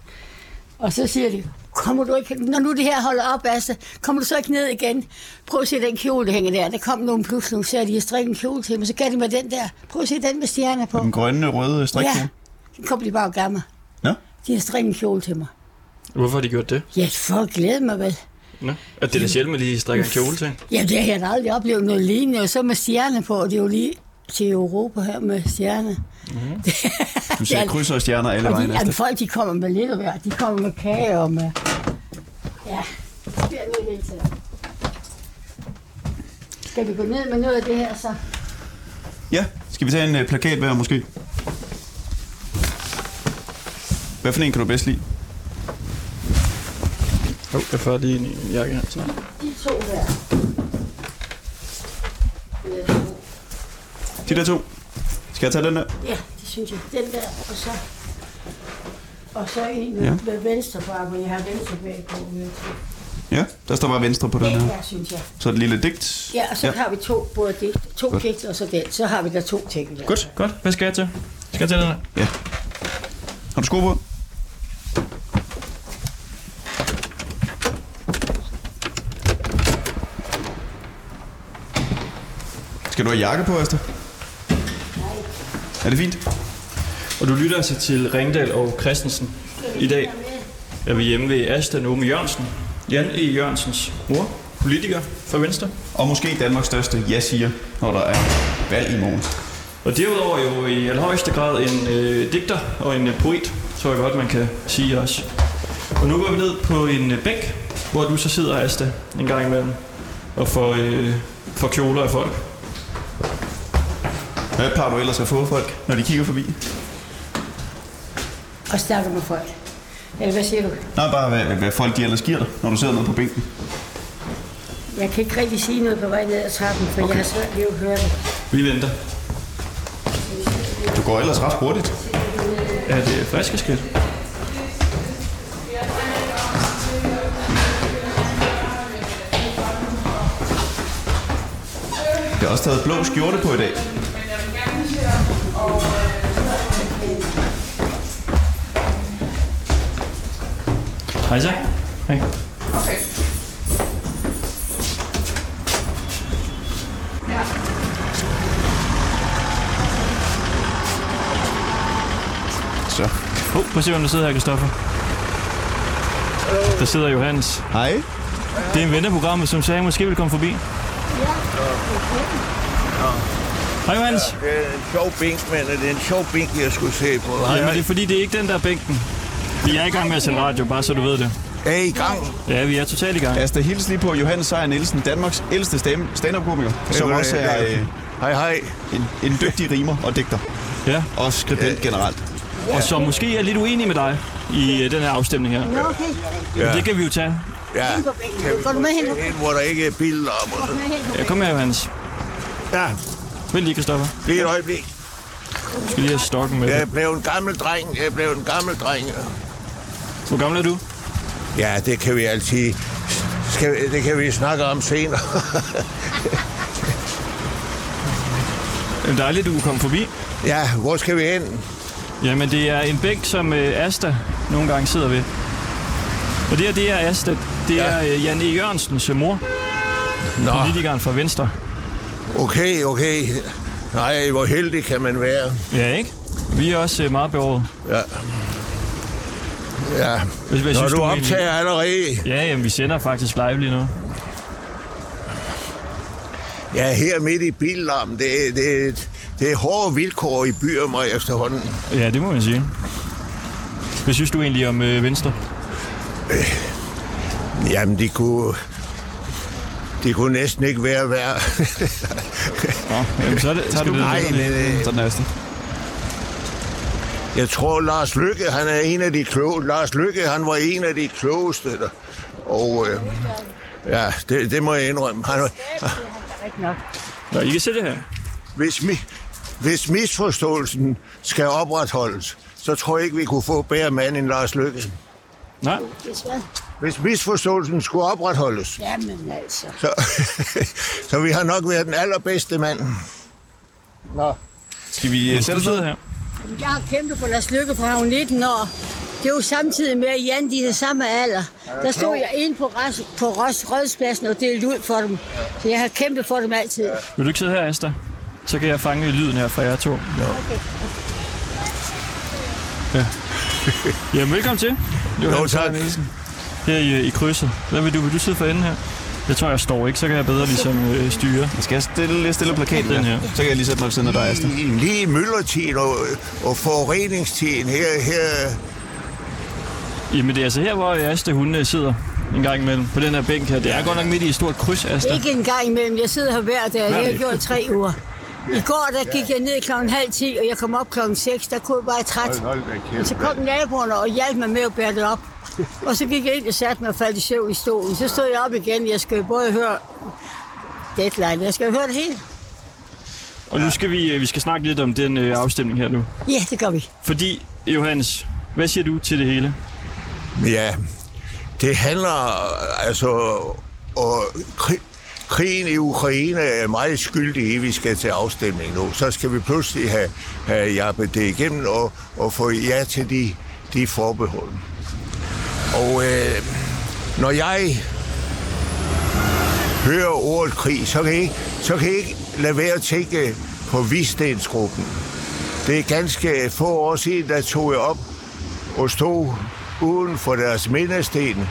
Og så siger de, kommer du ikke, når nu det her holder op, altså, kommer du så ikke ned igen? Prøv at se den kjole, der hænger der. Der kom nogen pludselig, nogle sagde, de har strikket en kjole til mig, så gav de mig den der. Prøv at se den med stjerner på. Den grønne, røde strikkjole. Ja, den kom de bare og gav mig. Ja. De har strikket en kjole til mig. Hvorfor har de gjort det? Ja, folk glæder mig vel. Nå. At det er da sjældent, at de strikker en kjole til. Ja, det har jeg da aldrig oplevet noget lignende. Og så med stjerner på, og det er jo lige til Europa her med stjerner. Du ser krydser og stjerner alle vejen efter. folk, de kommer med lidt af. De kommer med kage og med... Ja, det sker noget hele tiden. Skal vi gå ned med noget af det her, så? Ja, skal vi tage en øh, plakat hver måske? Hvad for en kan du bedst lide? Jo, jeg får lige en jakke her. De to her. De der to. Skal jeg tage den der? Ja, det synes jeg. Den der, og så... Og så en Ja. med venstre på, hvor jeg har venstre bag på. Ja, der står bare venstre på den her. Ja, synes jeg. Så et lille digt. Ja, og så ja. har vi to, både det, to Godt. digt, og så den. Så har vi der to ting. Der. Godt, godt. Hvad skal jeg til? Skal jeg til den her? Ja. Har du sko på? Skal du have jakke på, Asta? Er det fint? Og du lytter altså til Ringdal og Christensen. I dag er vi hjemme ved Asta Nome Jørgensen. Jan E. Jørgensens mor, politiker for Venstre. Og måske Danmarks største ja-siger, når der er valg i morgen. Og derudover jo i allerhøjeste grad en øh, digter og en øh, poet, tror jeg godt, man kan sige også. Og nu går vi ned på en øh, bænk, hvor du så sidder, Asta, en gang imellem, og får, øh, får kjoler af folk. Hvad plejer du ellers at få folk, når de kigger forbi? Og snakker med folk. Eller hvad siger du? Nej, bare hvad, hvad folk de ellers giver dig, når du sidder nede på bænken. Jeg kan ikke rigtig sige noget på vej ned ad trappen, for okay. jeg har svært ved at høre det. Vi venter. Du går ellers ret hurtigt. Er det friske skridt? Jeg har også taget blå skjorte på i dag. Hej så. Hej. Så. Oh, prøv at se, hvem der sidder her, Kristoffer. Der sidder Johannes. Hej. Det er en venneprogram, som sagde, at måske vil komme forbi. Hej Johannes. Det er en sjov bænk, men det er en sjov bænk, jeg skulle se på. Hej, Jamen, det er fordi, det er ikke den der bænken. Vi er i gang med at sende radio, bare så du ved det. Er I i gang? Ja, vi er totalt i gang. Asta, hils lige på Johannes Sejer Nielsen, Danmarks ældste stand-up-komiker, som også er øh, Hej, hej. en, en dygtig rimer og digter. Ja. Og skribent generelt. Og som måske er lidt uenig med dig i øh, den her afstemning her. Nå, okay. Ja. Det kan vi jo tage. Ja. Går du med hen? nu? En, hvor der ikke er hen? nu? Ja, kom her, Johannes. Ja, Vent lige, Kristoffer. lige et øjeblik. Du skal lige have stokken med. Jeg blev en gammel dreng. Jeg blev en gammel dreng. Hvor gammel er du? Ja, det kan vi altid... Skal, vi- det kan vi snakke om senere. Er dejligt, du kunne komme forbi. ja, hvor skal vi hen? Jamen, det er en bænk, som øh, Asta nogle gange sidder ved. Og det her, det er Asta. Det Ja. er øh, Jan E. Jørgensens øh, mor, Nå, politikeren fra Venstre. okay, okay. Nej, hvor heldig kan man være. Ja, ikke? Vi er også øh, meget behovet. Ja. Ja. Hvis, hvis Når synes, du egentlig- optager allerede... Ja, jamen, vi sender faktisk live lige nu. Ja, her midt i billarmen, det, det, det er hårde vilkår i byer mig efterhånden. Ja, det må man sige. Hvad synes du egentlig om øh, Venstre? Jamen, de kunne... De kunne næsten ikke være værd. Nå, jamen, så er det, Tager skal du det, Nej, men øh, Sådan er Asta. Jeg tror, Lars Lykke, han er en af de kloge. Lars Lykke, han var en af de klogeste. Der. Og øh, ja, det, det må jeg indrømme. Han, var- nok. Nå, I kan se det her. hvis, mi, hvis misforståelsen skal opretholdes, så tror jeg ikke, vi kunne få bedre mand end Lars Lykke. Nej. Hvis misforståelsen skulle opretholdes, Jamen altså. så, så vi har nok været den allerbedste mand. Nå. Skal vi øh, sætte os ned? her. Jeg har kæmpet for Lars Lykke fra hun 19 år. Det var samtidig med, at Jan de er samme alder. Der stod jeg inde på, Ras, på Ros, Rødspladsen og delte ud for dem. Så jeg har kæmpet for dem altid. Vil du ikke sidde her, Asta? Så kan jeg fange lyden her fra jer to. Ja. Jamen, velkommen til. Johan Jo, tak. Her i, i krydset. Hvad vil du? Vil du sidde for enden her? Jeg tror, jeg står ikke, så kan jeg bedre ligesom øh, styre. Skal jeg stille, stille plakaten Den her? her. Så kan jeg lige sætte mig ved siden af dig, Asta. Lige, lige i myldertiden og, og forureningstiden her, her Jamen, det er altså her, hvor Asta hun øh, sidder en gang imellem på den her bænk her. Det er godt nok midt i et stort kryds, Asta. Ikke en gang imellem. Jeg sidder her hver dag. Det har jeg dag. gjort tre uger. I går der gik jeg ned klokken halv 10, og jeg kom op klokken 6. Der kunne jeg bare træt. Hold Men så kom naboerne og hjalp mig med at bære det op. Og så gik jeg ind og satte mig og faldt i søvn i stolen. Så stod jeg op igen. Jeg skal både høre deadline, jeg skal høre det hele. Og nu skal vi, øh, vi skal snakke lidt om den øh, afstemning her nu. Ja, det gør vi. Fordi, Johannes, hvad siger du til det hele? Ja, det handler altså... Og krig, krigen i Ukraine er meget skyldig i, at vi skal til afstemning nu. Så skal vi pludselig have, have jappet det igennem og, og få ja til de, de forbehold. Og øh, når jeg hører ordet krig, så kan jeg ikke, så kan jeg ikke lade være at tænke på Vistensgruppen. Det er ganske få år siden, der tog jeg op og stod uden for deres mindesten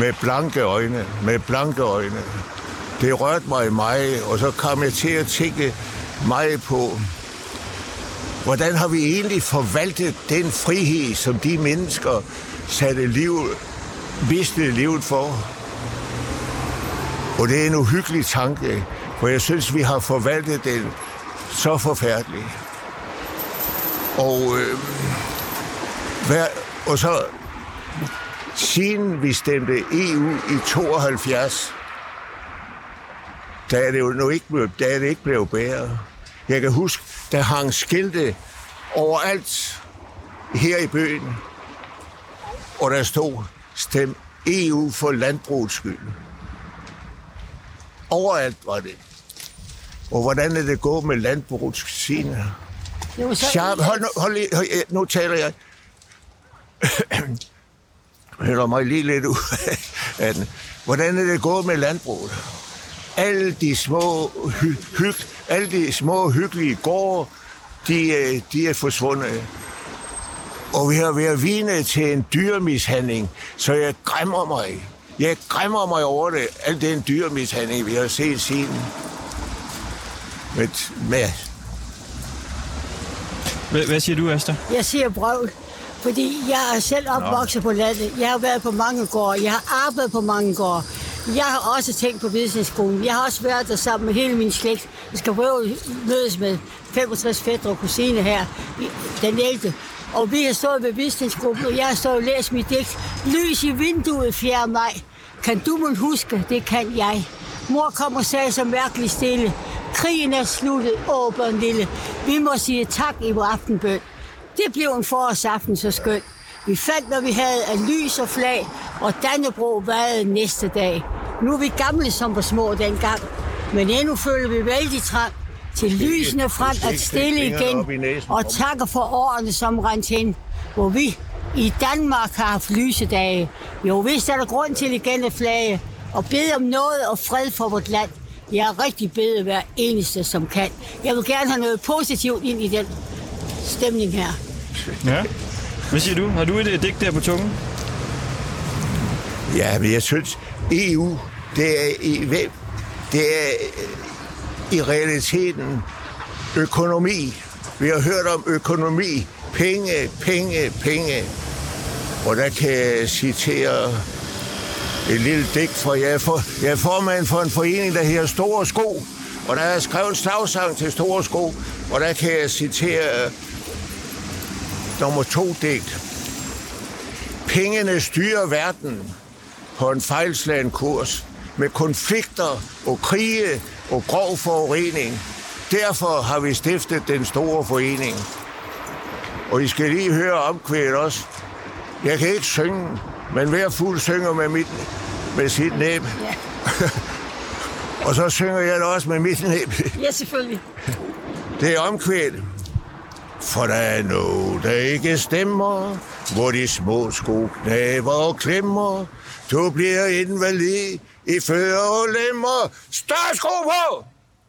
med blanke øjne, med blanke øjne. Det rørte mig meget, og så kom jeg til at tænke meget på, hvordan har vi egentlig forvaltet den frihed, som de mennesker satte liv, mistede livet for. Og det er en uhyggelig tanke, for jeg synes, vi har forvaltet den så forfærdeligt. Og, øh, hvad, og så siden vi stemte EU i 72, der er det jo nu ikke blevet, der er det ikke blevet bedre. Jeg kan huske, der hang skilte overalt her i byen, og der stod, stem EU for landbrugets skyld. Overalt var det. Og hvordan er det gået med landbrugets sine? Sharp, hold nu, hold lige, hold, nu taler jeg. Hælder mig lige lidt ud af den. Hvordan er det gået med landbruget? Alle de små, hy, hyg, alle de små hyggelige gårde, de, øh, de er forsvundet. Og vi har været vidne til en dyrmishandling, så jeg græmmer mig. Jeg græmmer mig over det, al den dyrmishandling, vi har set siden. Med, med Hvad, hvad siger du, Asta? Jeg siger brøvl, fordi jeg er selv opvokset på landet. Jeg har været på mange gårde. Jeg har arbejdet på mange gårde. Jeg har også tænkt på businessskolen. Jeg har også været der sammen med hele min slægt. Jeg skal prøve at mødes med 65 fætter og kusine her, den 11. Og vi har stået ved Vidensgruppen, og jeg har stået og læst mit digt. Lys i vinduet 4. maj. Kan du må huske, det kan jeg. Mor kom og sagde så mærkeligt stille. Krigen er sluttet, åben lille. Vi må sige tak i vores aftenbøn. Det blev en forårsaften så skønt. Vi fandt, hvad vi havde af lys og flag, og Dannebro vejede næste dag. Nu er vi gamle som på små dengang, men endnu føler vi vældig trang til lysene frem at stille igen, og takker for årene, som rent hen, hvor vi i Danmark har haft lysedage. Jo, vist er der grund til igen at flage, og bede om noget og fred for vort land. Jeg er rigtig bede hver eneste, som kan. Jeg vil gerne have noget positivt ind i den stemning her. Ja. Hvad siger du? Har du et øh, digt der på tungen? Ja, men jeg synes, EU, det er i, det er øh, i realiteten økonomi. Vi har hørt om økonomi. Penge, penge, penge. Og der kan jeg citere et lille digt, for jeg er, for, jeg er formand for en forening, der hedder Store Sko. Og der er skrevet en slagsang til Store Sko, og der kan jeg citere nummer to digt. Pengene styrer verden på en fejlslagen kurs med konflikter og krige og grov forurening. Derfor har vi stiftet den store forening. Og I skal lige høre omkvædet også. Jeg kan ikke synge, men hver fugl synger med, mit, med sit næb. Ja, Og så synger jeg det også med mit næb. ja selvfølgelig. Det er omkvædet. For der er noget, der ikke stemmer, hvor de små sko knaver og klemmer. Du bliver invalid i fødder og lemmer. Større sko på!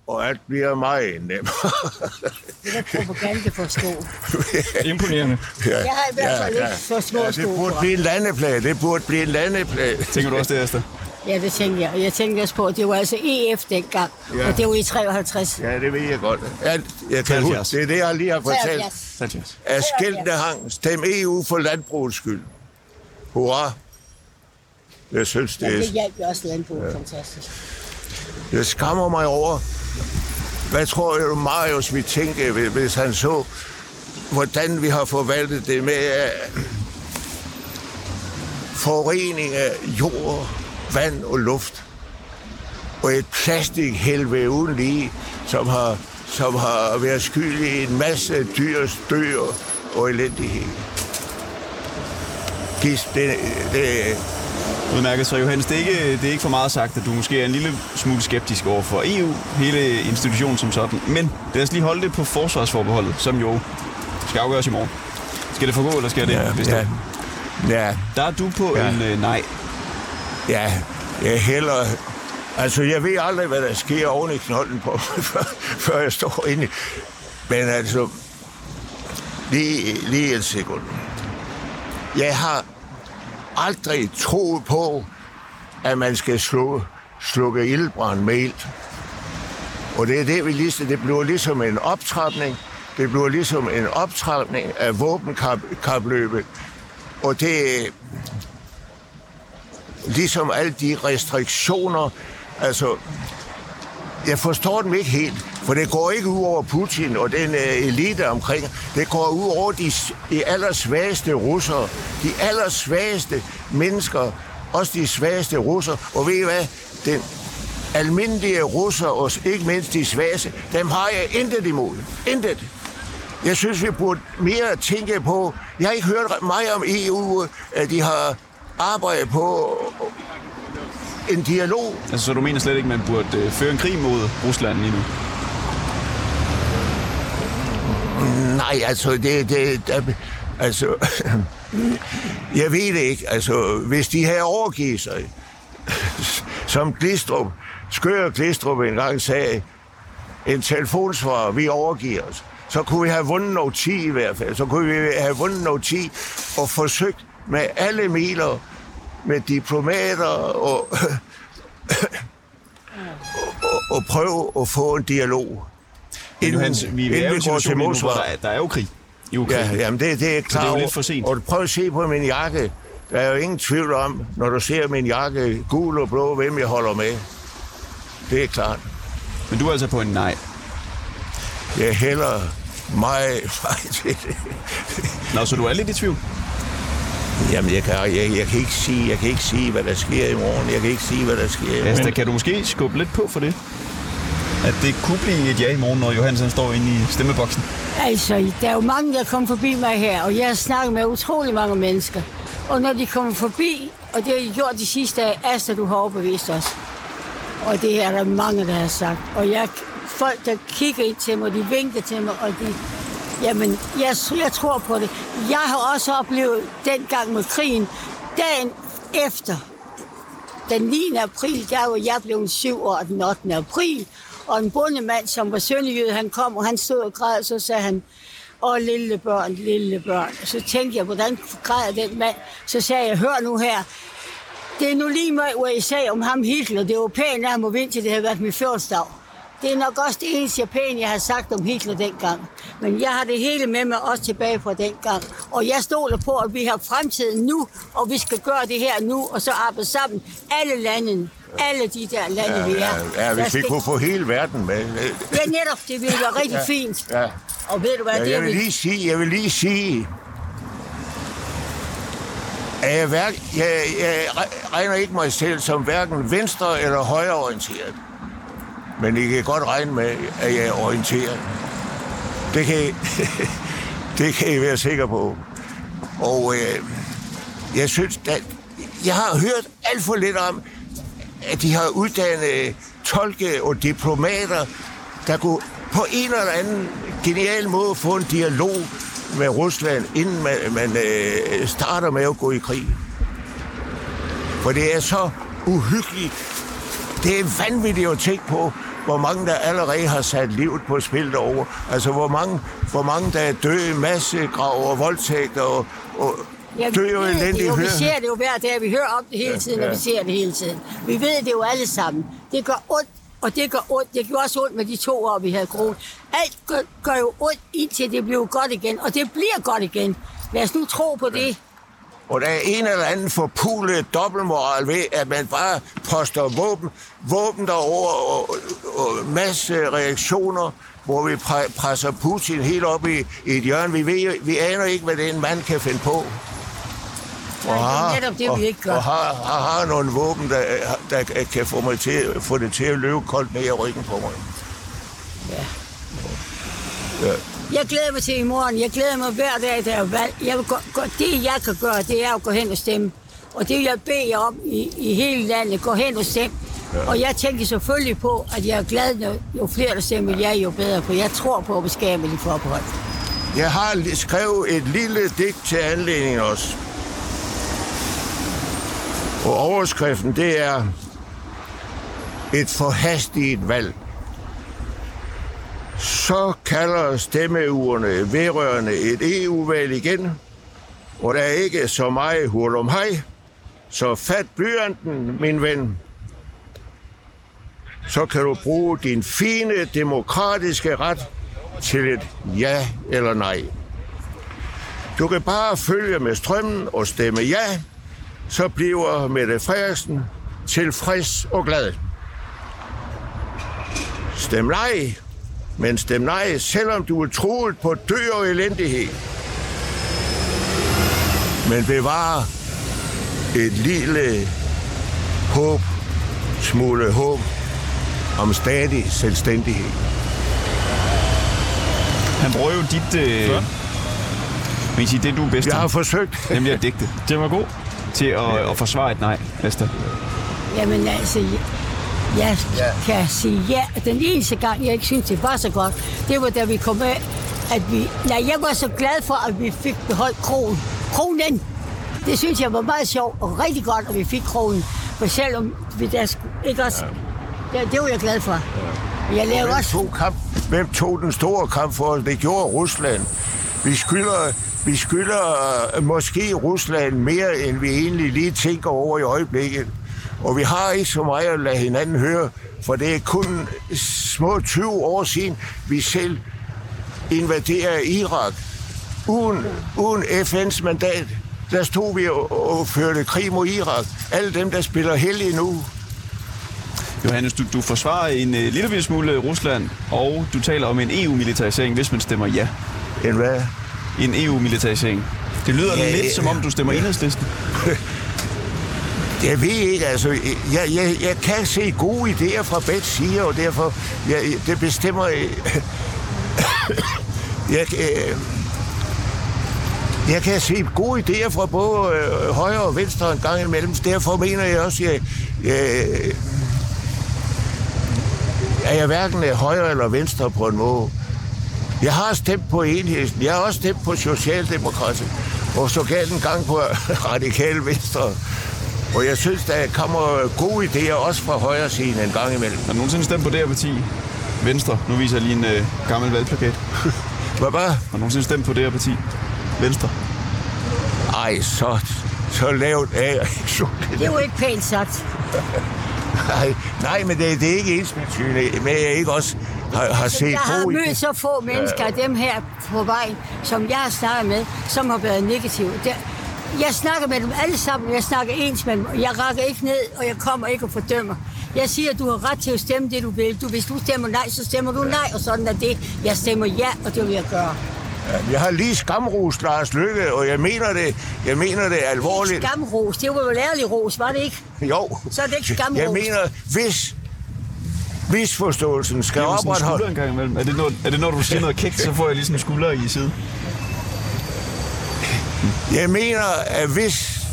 Og alt bliver meget nemmere. Det er propaganda for sko. Imponerende. ja, Jeg har i hvert fald ikke for små ja, det sko burde på. blive en landeplade. Det burde blive en landeplade. Tænker du også det, Esther? Ja, det tænkte jeg. Og Jeg tænkte også på, at det var altså EF dengang. Ja. Ja. Og det var i 53. Ja, det ved jeg godt. Ja, jeg kan huske, 73. det er det, jeg lige har fortalt. 73. Sanchez. At skiltene hang. Stem EU for landbrugets skyld. Hurra. Jeg synes, Ja, det er det hjalp jo også landbruget ja. fantastisk. Jeg skammer mig over, hvad tror du, Marius vil tænke, hvis han så, hvordan vi har forvaltet det med, forurening af jord, vand og luft. Og et plastikhelvede uden lige, som har, som har været skyld i en masse dyrs dør og elendighed. Gis, det, det, Udmærket, så Johannes, det er, ikke, det er ikke for meget sagt, at du måske er en lille smule skeptisk over for EU, hele institutionen som sådan. Men lad os lige holde det på forsvarsforbeholdet, som jo skal afgøres i morgen. Skal det forgå, eller skal det ja, bestå? ja, ja, Der er du på Ja. en øh, nej ja, jeg hælder... Altså, jeg ved aldrig, hvad der sker oven i knolden på, før, før jeg står inde. i- Men altså, lige, lige et sekund. Jeg har aldrig troet på, at man skal slå, slukke ildbrand med ild. Og det er det, vi lige, det bliver ligesom en optrapning. Det bliver ligesom en optrapning af våbenkapløbet. Og det ligesom alle de restriktioner. Altså, jeg forstår dem ikke helt, for det går ikke ud over Putin og den øh, elite omkring. Det går ud over de, de allersvageste russere, de allersvageste mennesker, også de svageste russere. Og ved I hvad? Den almindelige russer, og ikke mindst de svageste, dem har jeg intet imod. Intet. Jeg synes, vi burde mere tænke på... Jeg har ikke hørt meget om EU, at øh, de har arbejdet på en dialog Altså, så du mener slet ikke, man burde øh, føre en krig mod Rusland lige nu? Nej, altså, det, det, der, altså, jeg ved det ikke. Altså, hvis de her overgivet sig, som Glistrup, Skør Glistrup engang sagde, en telefonsvar, vi overgiver os, så kunne vi have vundet noget 10 i hvert fald. Så kunne vi have vundet noget 10 og forsøgt med alle miler, med diplomater og, og, og prøve at få en dialog. Men Johannes, vi, vi er inden går til modsvar. der, er- der er jo krig i Ukraine. Ja, jamen det, det er klar det er jo lidt for sent. Og prøv at se på min jakke. Der er jo ingen tvivl om, når du ser min jakke, gul og blå, hvem jeg holder med. Det er klart. Men du er altså på en nej. Jeg hælder meget, meget til det. Nå, så du er lidt i tvivl? Jamen, jeg kan, jeg, jeg, kan ikke sige, jeg kan ikke sige, hvad der sker i morgen. Jeg kan ikke sige, hvad der sker i morgen. Altså, kan du måske skubbe lidt på for det? At det kunne blive et ja i morgen, når Johannes han står inde i stemmeboksen. Altså, der er jo mange, der kommer forbi mig her, og jeg har snakket med utrolig mange mennesker. Og når de kommer forbi, og det har de gjort de sidste dage, Asta, du har overbevist os. Og det er der mange, der har sagt. Og jeg, folk, der kigger ind til mig, de vinker til mig, og de... Jamen, jeg, jeg tror på det. Jeg har også oplevet dengang med krigen, dagen efter, den 9. april, der var jeg blevet syv år den 8. april, og en bondemand, som var sønderjyde, han kom, og han stod og græd, så sagde han, og lille børn, lille børn. Og så tænkte jeg, hvordan græder den mand? Så sagde jeg, hør nu her, det er nu lige meget, hvad I sagde om ham Hitler. Det var pænt, af ham at vinde til det havde været min fødselsdag. Det er nok også det eneste jeg pænt, jeg har sagt om Hitler dengang. Men jeg har det hele med mig også tilbage fra dengang. Og jeg stoler på, at vi har fremtiden nu, og vi skal gøre det her nu, og så arbejde sammen. Alle landene, alle de der lande, Ja, vi er. ja, ja, hvis vi skal- kunne få hele verden med. Ja, netop, det ville være rigtig fint. Ja. Og ved du hvad, Ja, det er jeg vil vi... lige sige, jeg vil lige sige, at jeg, jeg, jeg regner ikke mig selv som hverken venstre- eller højreorienteret. Men I kan godt regne med, at jeg er orienteret. Det kan, I, det kan I være sikre på. Og øh, jeg synes, at jeg har hørt alt for lidt om, at de har uddannet øh, tolke og diplomater, der kunne på en eller anden genial måde få en dialog med Rusland, inden man, man øh, starter med at gå i krig. For det er så uhyggeligt. Det er vanvittigt at tænke på, hvor mange der allerede har sat livet på spil derovre. Altså, hvor mange, hvor mange der er døde, massegrav og voldtægter og, og Ja, vi det elendigt. jo, vi ser det jo hver dag, vi hører om det hele tiden, og vi ser det hele tiden. Vi ved det jo alle sammen. Det gør ondt, og det gør ondt. Det gjorde også ondt med de to år, vi havde corona. Alt gør, gør jo ondt, indtil det bliver godt igen, og det bliver godt igen. Lad os nu tro på det. Og der er en eller anden forpulet dobbeltmoral ved, at man bare poster våben, våben derover og, og, og masse reaktioner, hvor vi pre- presser Putin helt op i, i et hjørne. Vi, ved, vi aner ikke, hvad den mand kan finde på. Det er netop det, og, vi ikke gør. Og har, har, har nogle våben, der, der kan få, mig til, få det til at løbe koldt ned i ryggen på mig. Ja. Ja. Jeg glæder mig til i morgen. Jeg glæder mig hver dag, der er valg. Jeg vil gå, gå, det, jeg kan gøre, det er at gå hen og stemme. Og det vil jeg bede jer om i, i hele landet. Gå hen og stem. Ja. Og jeg tænker selvfølgelig på, at jeg er glad, når jo flere der stemmer ja, jo bedre. For jeg tror på, at vi skaber de forbehold. Jeg har skrevet et lille digt til anledningen også. Og overskriften, det er et forhastigt valg. Så kalder stemmeurene vedrørende et EU-valg igen, og der er ikke så meget hul om hej, så fat blyanten, min ven. Så kan du bruge din fine demokratiske ret til et ja eller nej. Du kan bare følge med strømmen og stemme ja, så bliver Mette Frederiksen tilfreds og glad. Stem nej, men stem nej, selvom du er troet på død og elendighed. Men bevar et lille håb, smule håb om stadig selvstændighed. Han bruger jo dit... Øh, men sige, det du er bedst Jeg har til, forsøgt. nemlig at digte, Den var god. til at, at forsvare et nej, Vester. Jamen altså, jeg, ja. kan sige ja. Den eneste gang, jeg ikke synes, det var så godt, det var da vi kom af, at vi... Nej, jeg var så glad for, at vi fik beholdt kronen. Kronen! Det synes jeg var meget sjovt og rigtig godt, at vi fik kronen. For selvom vi der ikke også... Ja. Det, det var jeg glad for. Men Jeg lavede også... tog, kamp, hvem tog den store kamp for os? Det gjorde Rusland. Vi skylder, vi skylder øh, måske Rusland mere, end vi egentlig lige tænker over i øjeblikket. Og vi har ikke så meget at lade hinanden høre, for det er kun små 20 år siden, vi selv invaderer Irak. Uden, uden FN's mandat, der stod vi og, og førte krig mod Irak. Alle dem, der spiller heldige nu, Johannes, du, du forsvarer en øh, lille smule Rusland, og du taler om en EU-militarisering, hvis man stemmer ja. end hvad? En EU-militarisering. Det lyder Ja, ja, lidt, ja, som om ja. du stemmer enhedslisten. Jeg ved ikke, altså, jeg, jeg, jeg kan se gode idéer fra begge sider, og derfor, jeg, det bestemmer, øh, jeg, øh, jeg kan se gode idéer fra både øh, højre og venstre en gang imellem, derfor mener jeg også, jeg, jeg, at jeg hverken er højre eller venstre på en måde. Jeg har stemt på enhedslisten, jeg har også stemt på Socialdemokratiet, og så galt en gang på radikal venstre. Og jeg synes, der kommer gode idéer også fra højre siden en gang imellem. Har du nogensinde stemt på det her parti? Venstre. Nu viser jeg lige en øh, gammel valgplakat. Hvad bare? Har du nogensinde stemt på det her parti? Venstre. Ej, så, så lavt er så Det var ikke pænt sagt. nej, nej, men det, det er ikke ensbetydende med, at jeg ikke også har, har set Jeg har mødt så få mennesker af dem her på vejen, som jeg har snakket med, som har været negative. Der, jeg snakker med dem alle sammen, jeg snakker ens med dem, og jeg rækker ikke ned, og jeg kommer ikke og fordømmer. Jeg siger, at du har ret til at stemme det, du vil. Du, hvis du stemmer nej, så stemmer du nej, og sådan er det. Jeg stemmer ja, og det vil jeg gøre. Jeg har lige skamrost Lars Lykke, og jeg mener det, jeg mener det alvorligt. Skamros, det var jo ærlig ros, var det ikke? Jo. Så er det ikke skamros. Jeg mener, hvis misforståelsen skal Det opretholde... en gang imellem. Er det, når, er det når du siger noget kægt, så får jeg lige sådan en skulder i side? Jeg mener, at hvis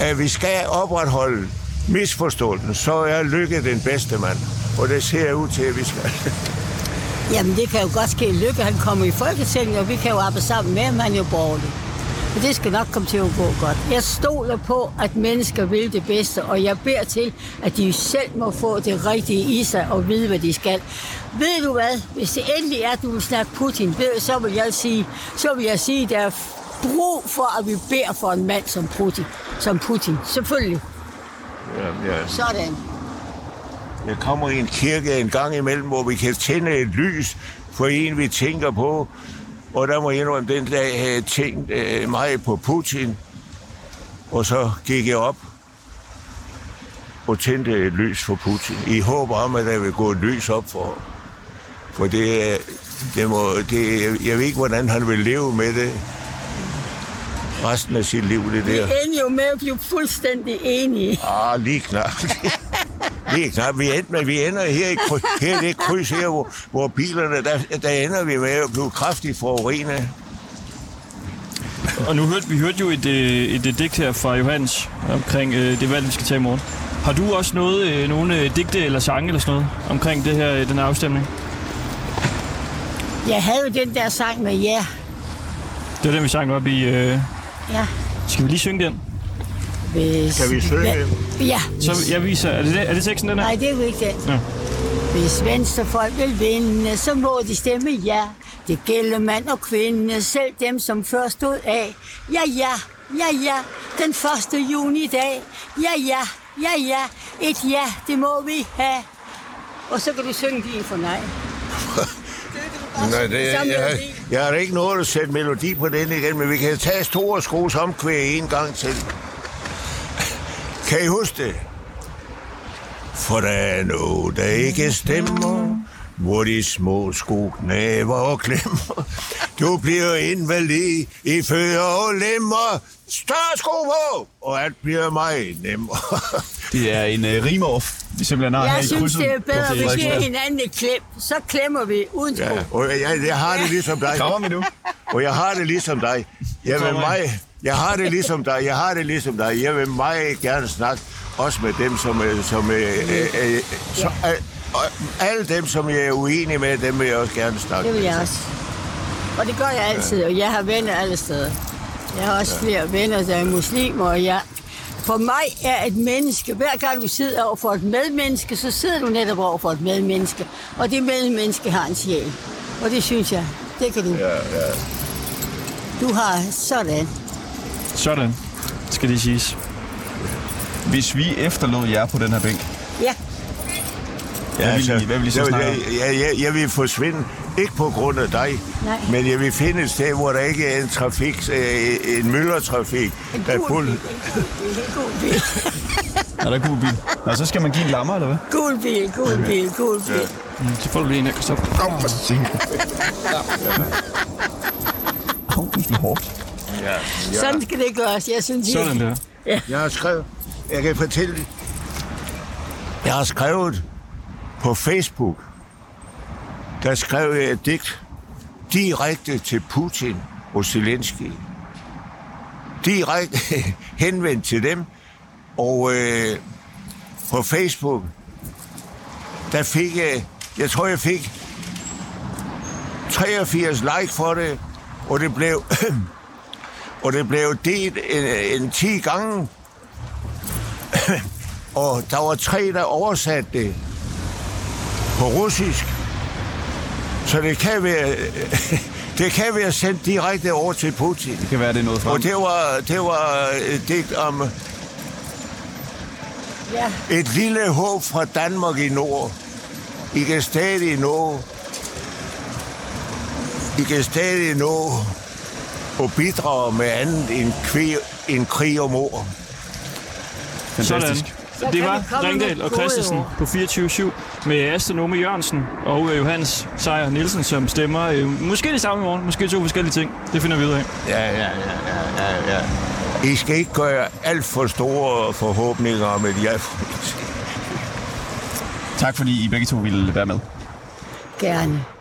at vi skal opretholde misforståelsen, så er Lykke den bedste mand. Og det ser ud til, at vi skal. Jamen, det kan jo godt ske. Lykke, han kommer i Folketinget, og vi kan jo arbejde sammen med ham, han er jo borgerlig. Men det skal nok komme til at gå godt. Jeg stoler på, at mennesker vil det bedste, og jeg beder til, at de selv må få det rigtige i sig og vide, hvad de skal. Ved du hvad? Hvis det endelig er, at du vil snakke Putin, så vil jeg sige, så vil jeg sige, at der er brug for, at vi beder for en mand som Putin. Som Putin. Selvfølgelig. Ja, ja. Sådan. Jeg kommer i en kirke en gang imellem, hvor vi kan tænde et lys for en, vi tænker på. Og der må jeg indrømme, den dag havde jeg tænkt øh, meget på Putin. Og så gik jeg op og tændte et lys for Putin. I håb om, at der vil gå et lys op for For det, er- det må, det, jeg ved ikke, hvordan han vil leve med det. Resten af sit liv, det Vi der. ender jo med at blive fuldstændig enige. Ah, lige knap. lige knap. Vi ender, vi ender her i, kry- her det kryds her, hvor, hvor bilerne, der, der ender vi med at blive kraftigt forurenet. Og nu hørte vi hørte jo et, øh, et, et digt her fra Johannes omkring øh, det valg, vi skal tage i morgen. Har du også noget, øh, nogle øh, digte eller sange eller sådan noget omkring det her, øh, den her afstemning? Jeg havde jo den der sang med ja. Det var den, vi sang op i... Øh... Ja. Skal vi lige synge den? Hvis... Kan vi synge Ja, den? ja. Så jeg viser... Er det, det- er det teksten, den her? Nej, det er jo ikke den. Ja. Hvis venstrefolk vil vinde, så må de stemme ja. Det gælder mand og kvinde, selv dem som før stod af. Ja, ja, ja, ja, den 1. juni dag. Ja, ja, ja, ja, et ja, det må vi have. Og så kan du synge din for nej. Nej, det, jeg, jeg har ikke nået at sætte melodi på den igen, men vi kan tage store skos omkvæg en gang til. Kan I huske det? For der er noget, der ikke stemmer, hvor de små sko knaver og klemmer. Du bliver invalid i fødder og lemmer. Større sko på, og alt bliver meget nemmere. Det er en uh, rimeoff, vi simpelthen har her Jeg i synes, krydset det er bedre, hvis vi giver hinanden et klip. Så klemmer vi uden sko. Ja, og jeg, jeg har det ligesom dig. Kommer vi nu? Og jeg har det ligesom dig. Jeg vil meget, jeg har det ligesom dig. Jeg har det ligesom dig. Jeg vil meget gerne snakke også med dem, som, øh, som, øh, øh, øh, som øh, og alle dem, som jeg er uenig med, dem vil jeg også gerne snakke Det vil med. jeg også. Og det gør jeg altid, og jeg har venner alle steder. Jeg har også flere venner, der er muslimer, og jeg... For mig er et menneske, hver gang du sidder over for et medmenneske, så sidder du netop over for et medmenneske. Og det medmenneske har en sjæl. Og det synes jeg, det kan du. Ja, ja. Du har sådan. Sådan, skal det siges. Hvis vi efterlod jer på den her bænk, Ja, Hvad vil I- hvad vil I så jeg, snakke jeg, jeg, jeg, jeg vil forsvinde, ikke på grund af dig, Nej. men jeg vil finde et sted, hvor der ikke er en trafik, øh, en myldertrafik, en der er gul fuld. bil. En gul bil. er der gul bil? Nå, så skal man give en lammer, eller hvad? Gul bil, gul bil, gul bil. Mm, Så får du lige en her, Christoffer. Hov, det er hårdt. Ja, ja. Sådan skal det gøres. Jeg synes, Sådan der. Jeg har skrevet, jeg kan fortælle, jeg har skrevet på Facebook, der skrev jeg et digt direkte til Putin og Zelensky. Direkte henvendt til dem, og øh, på Facebook, der fik jeg, jeg tror jeg fik 83 like for det, og det blev, og det blev delt en, en 10 gange, og der var tre, der oversatte det på russisk. Så det kan være, det kan være sendt direkte over til Putin. Det kan være, det er noget frem. Og det var, det var et digt om Ja, et lille håb fra Danmark i nord. I kan stadig nå. I kan stadig nå og bidrage med andet end, krig, end krig og mor. Fantastisk. Så Det var Ringdal og Christensen på 24-7 med Asta Nome Jørgensen og øh, Johannes Sejer Nielsen, som stemmer øh, måske det samme i morgen, måske to forskellige ting. Det finder vi ud af. Ja, ja, ja, ja, ja, ja. I skal ikke gøre alt for store forhåbninger om et ja. Tak fordi I begge to ville være med. Gerne.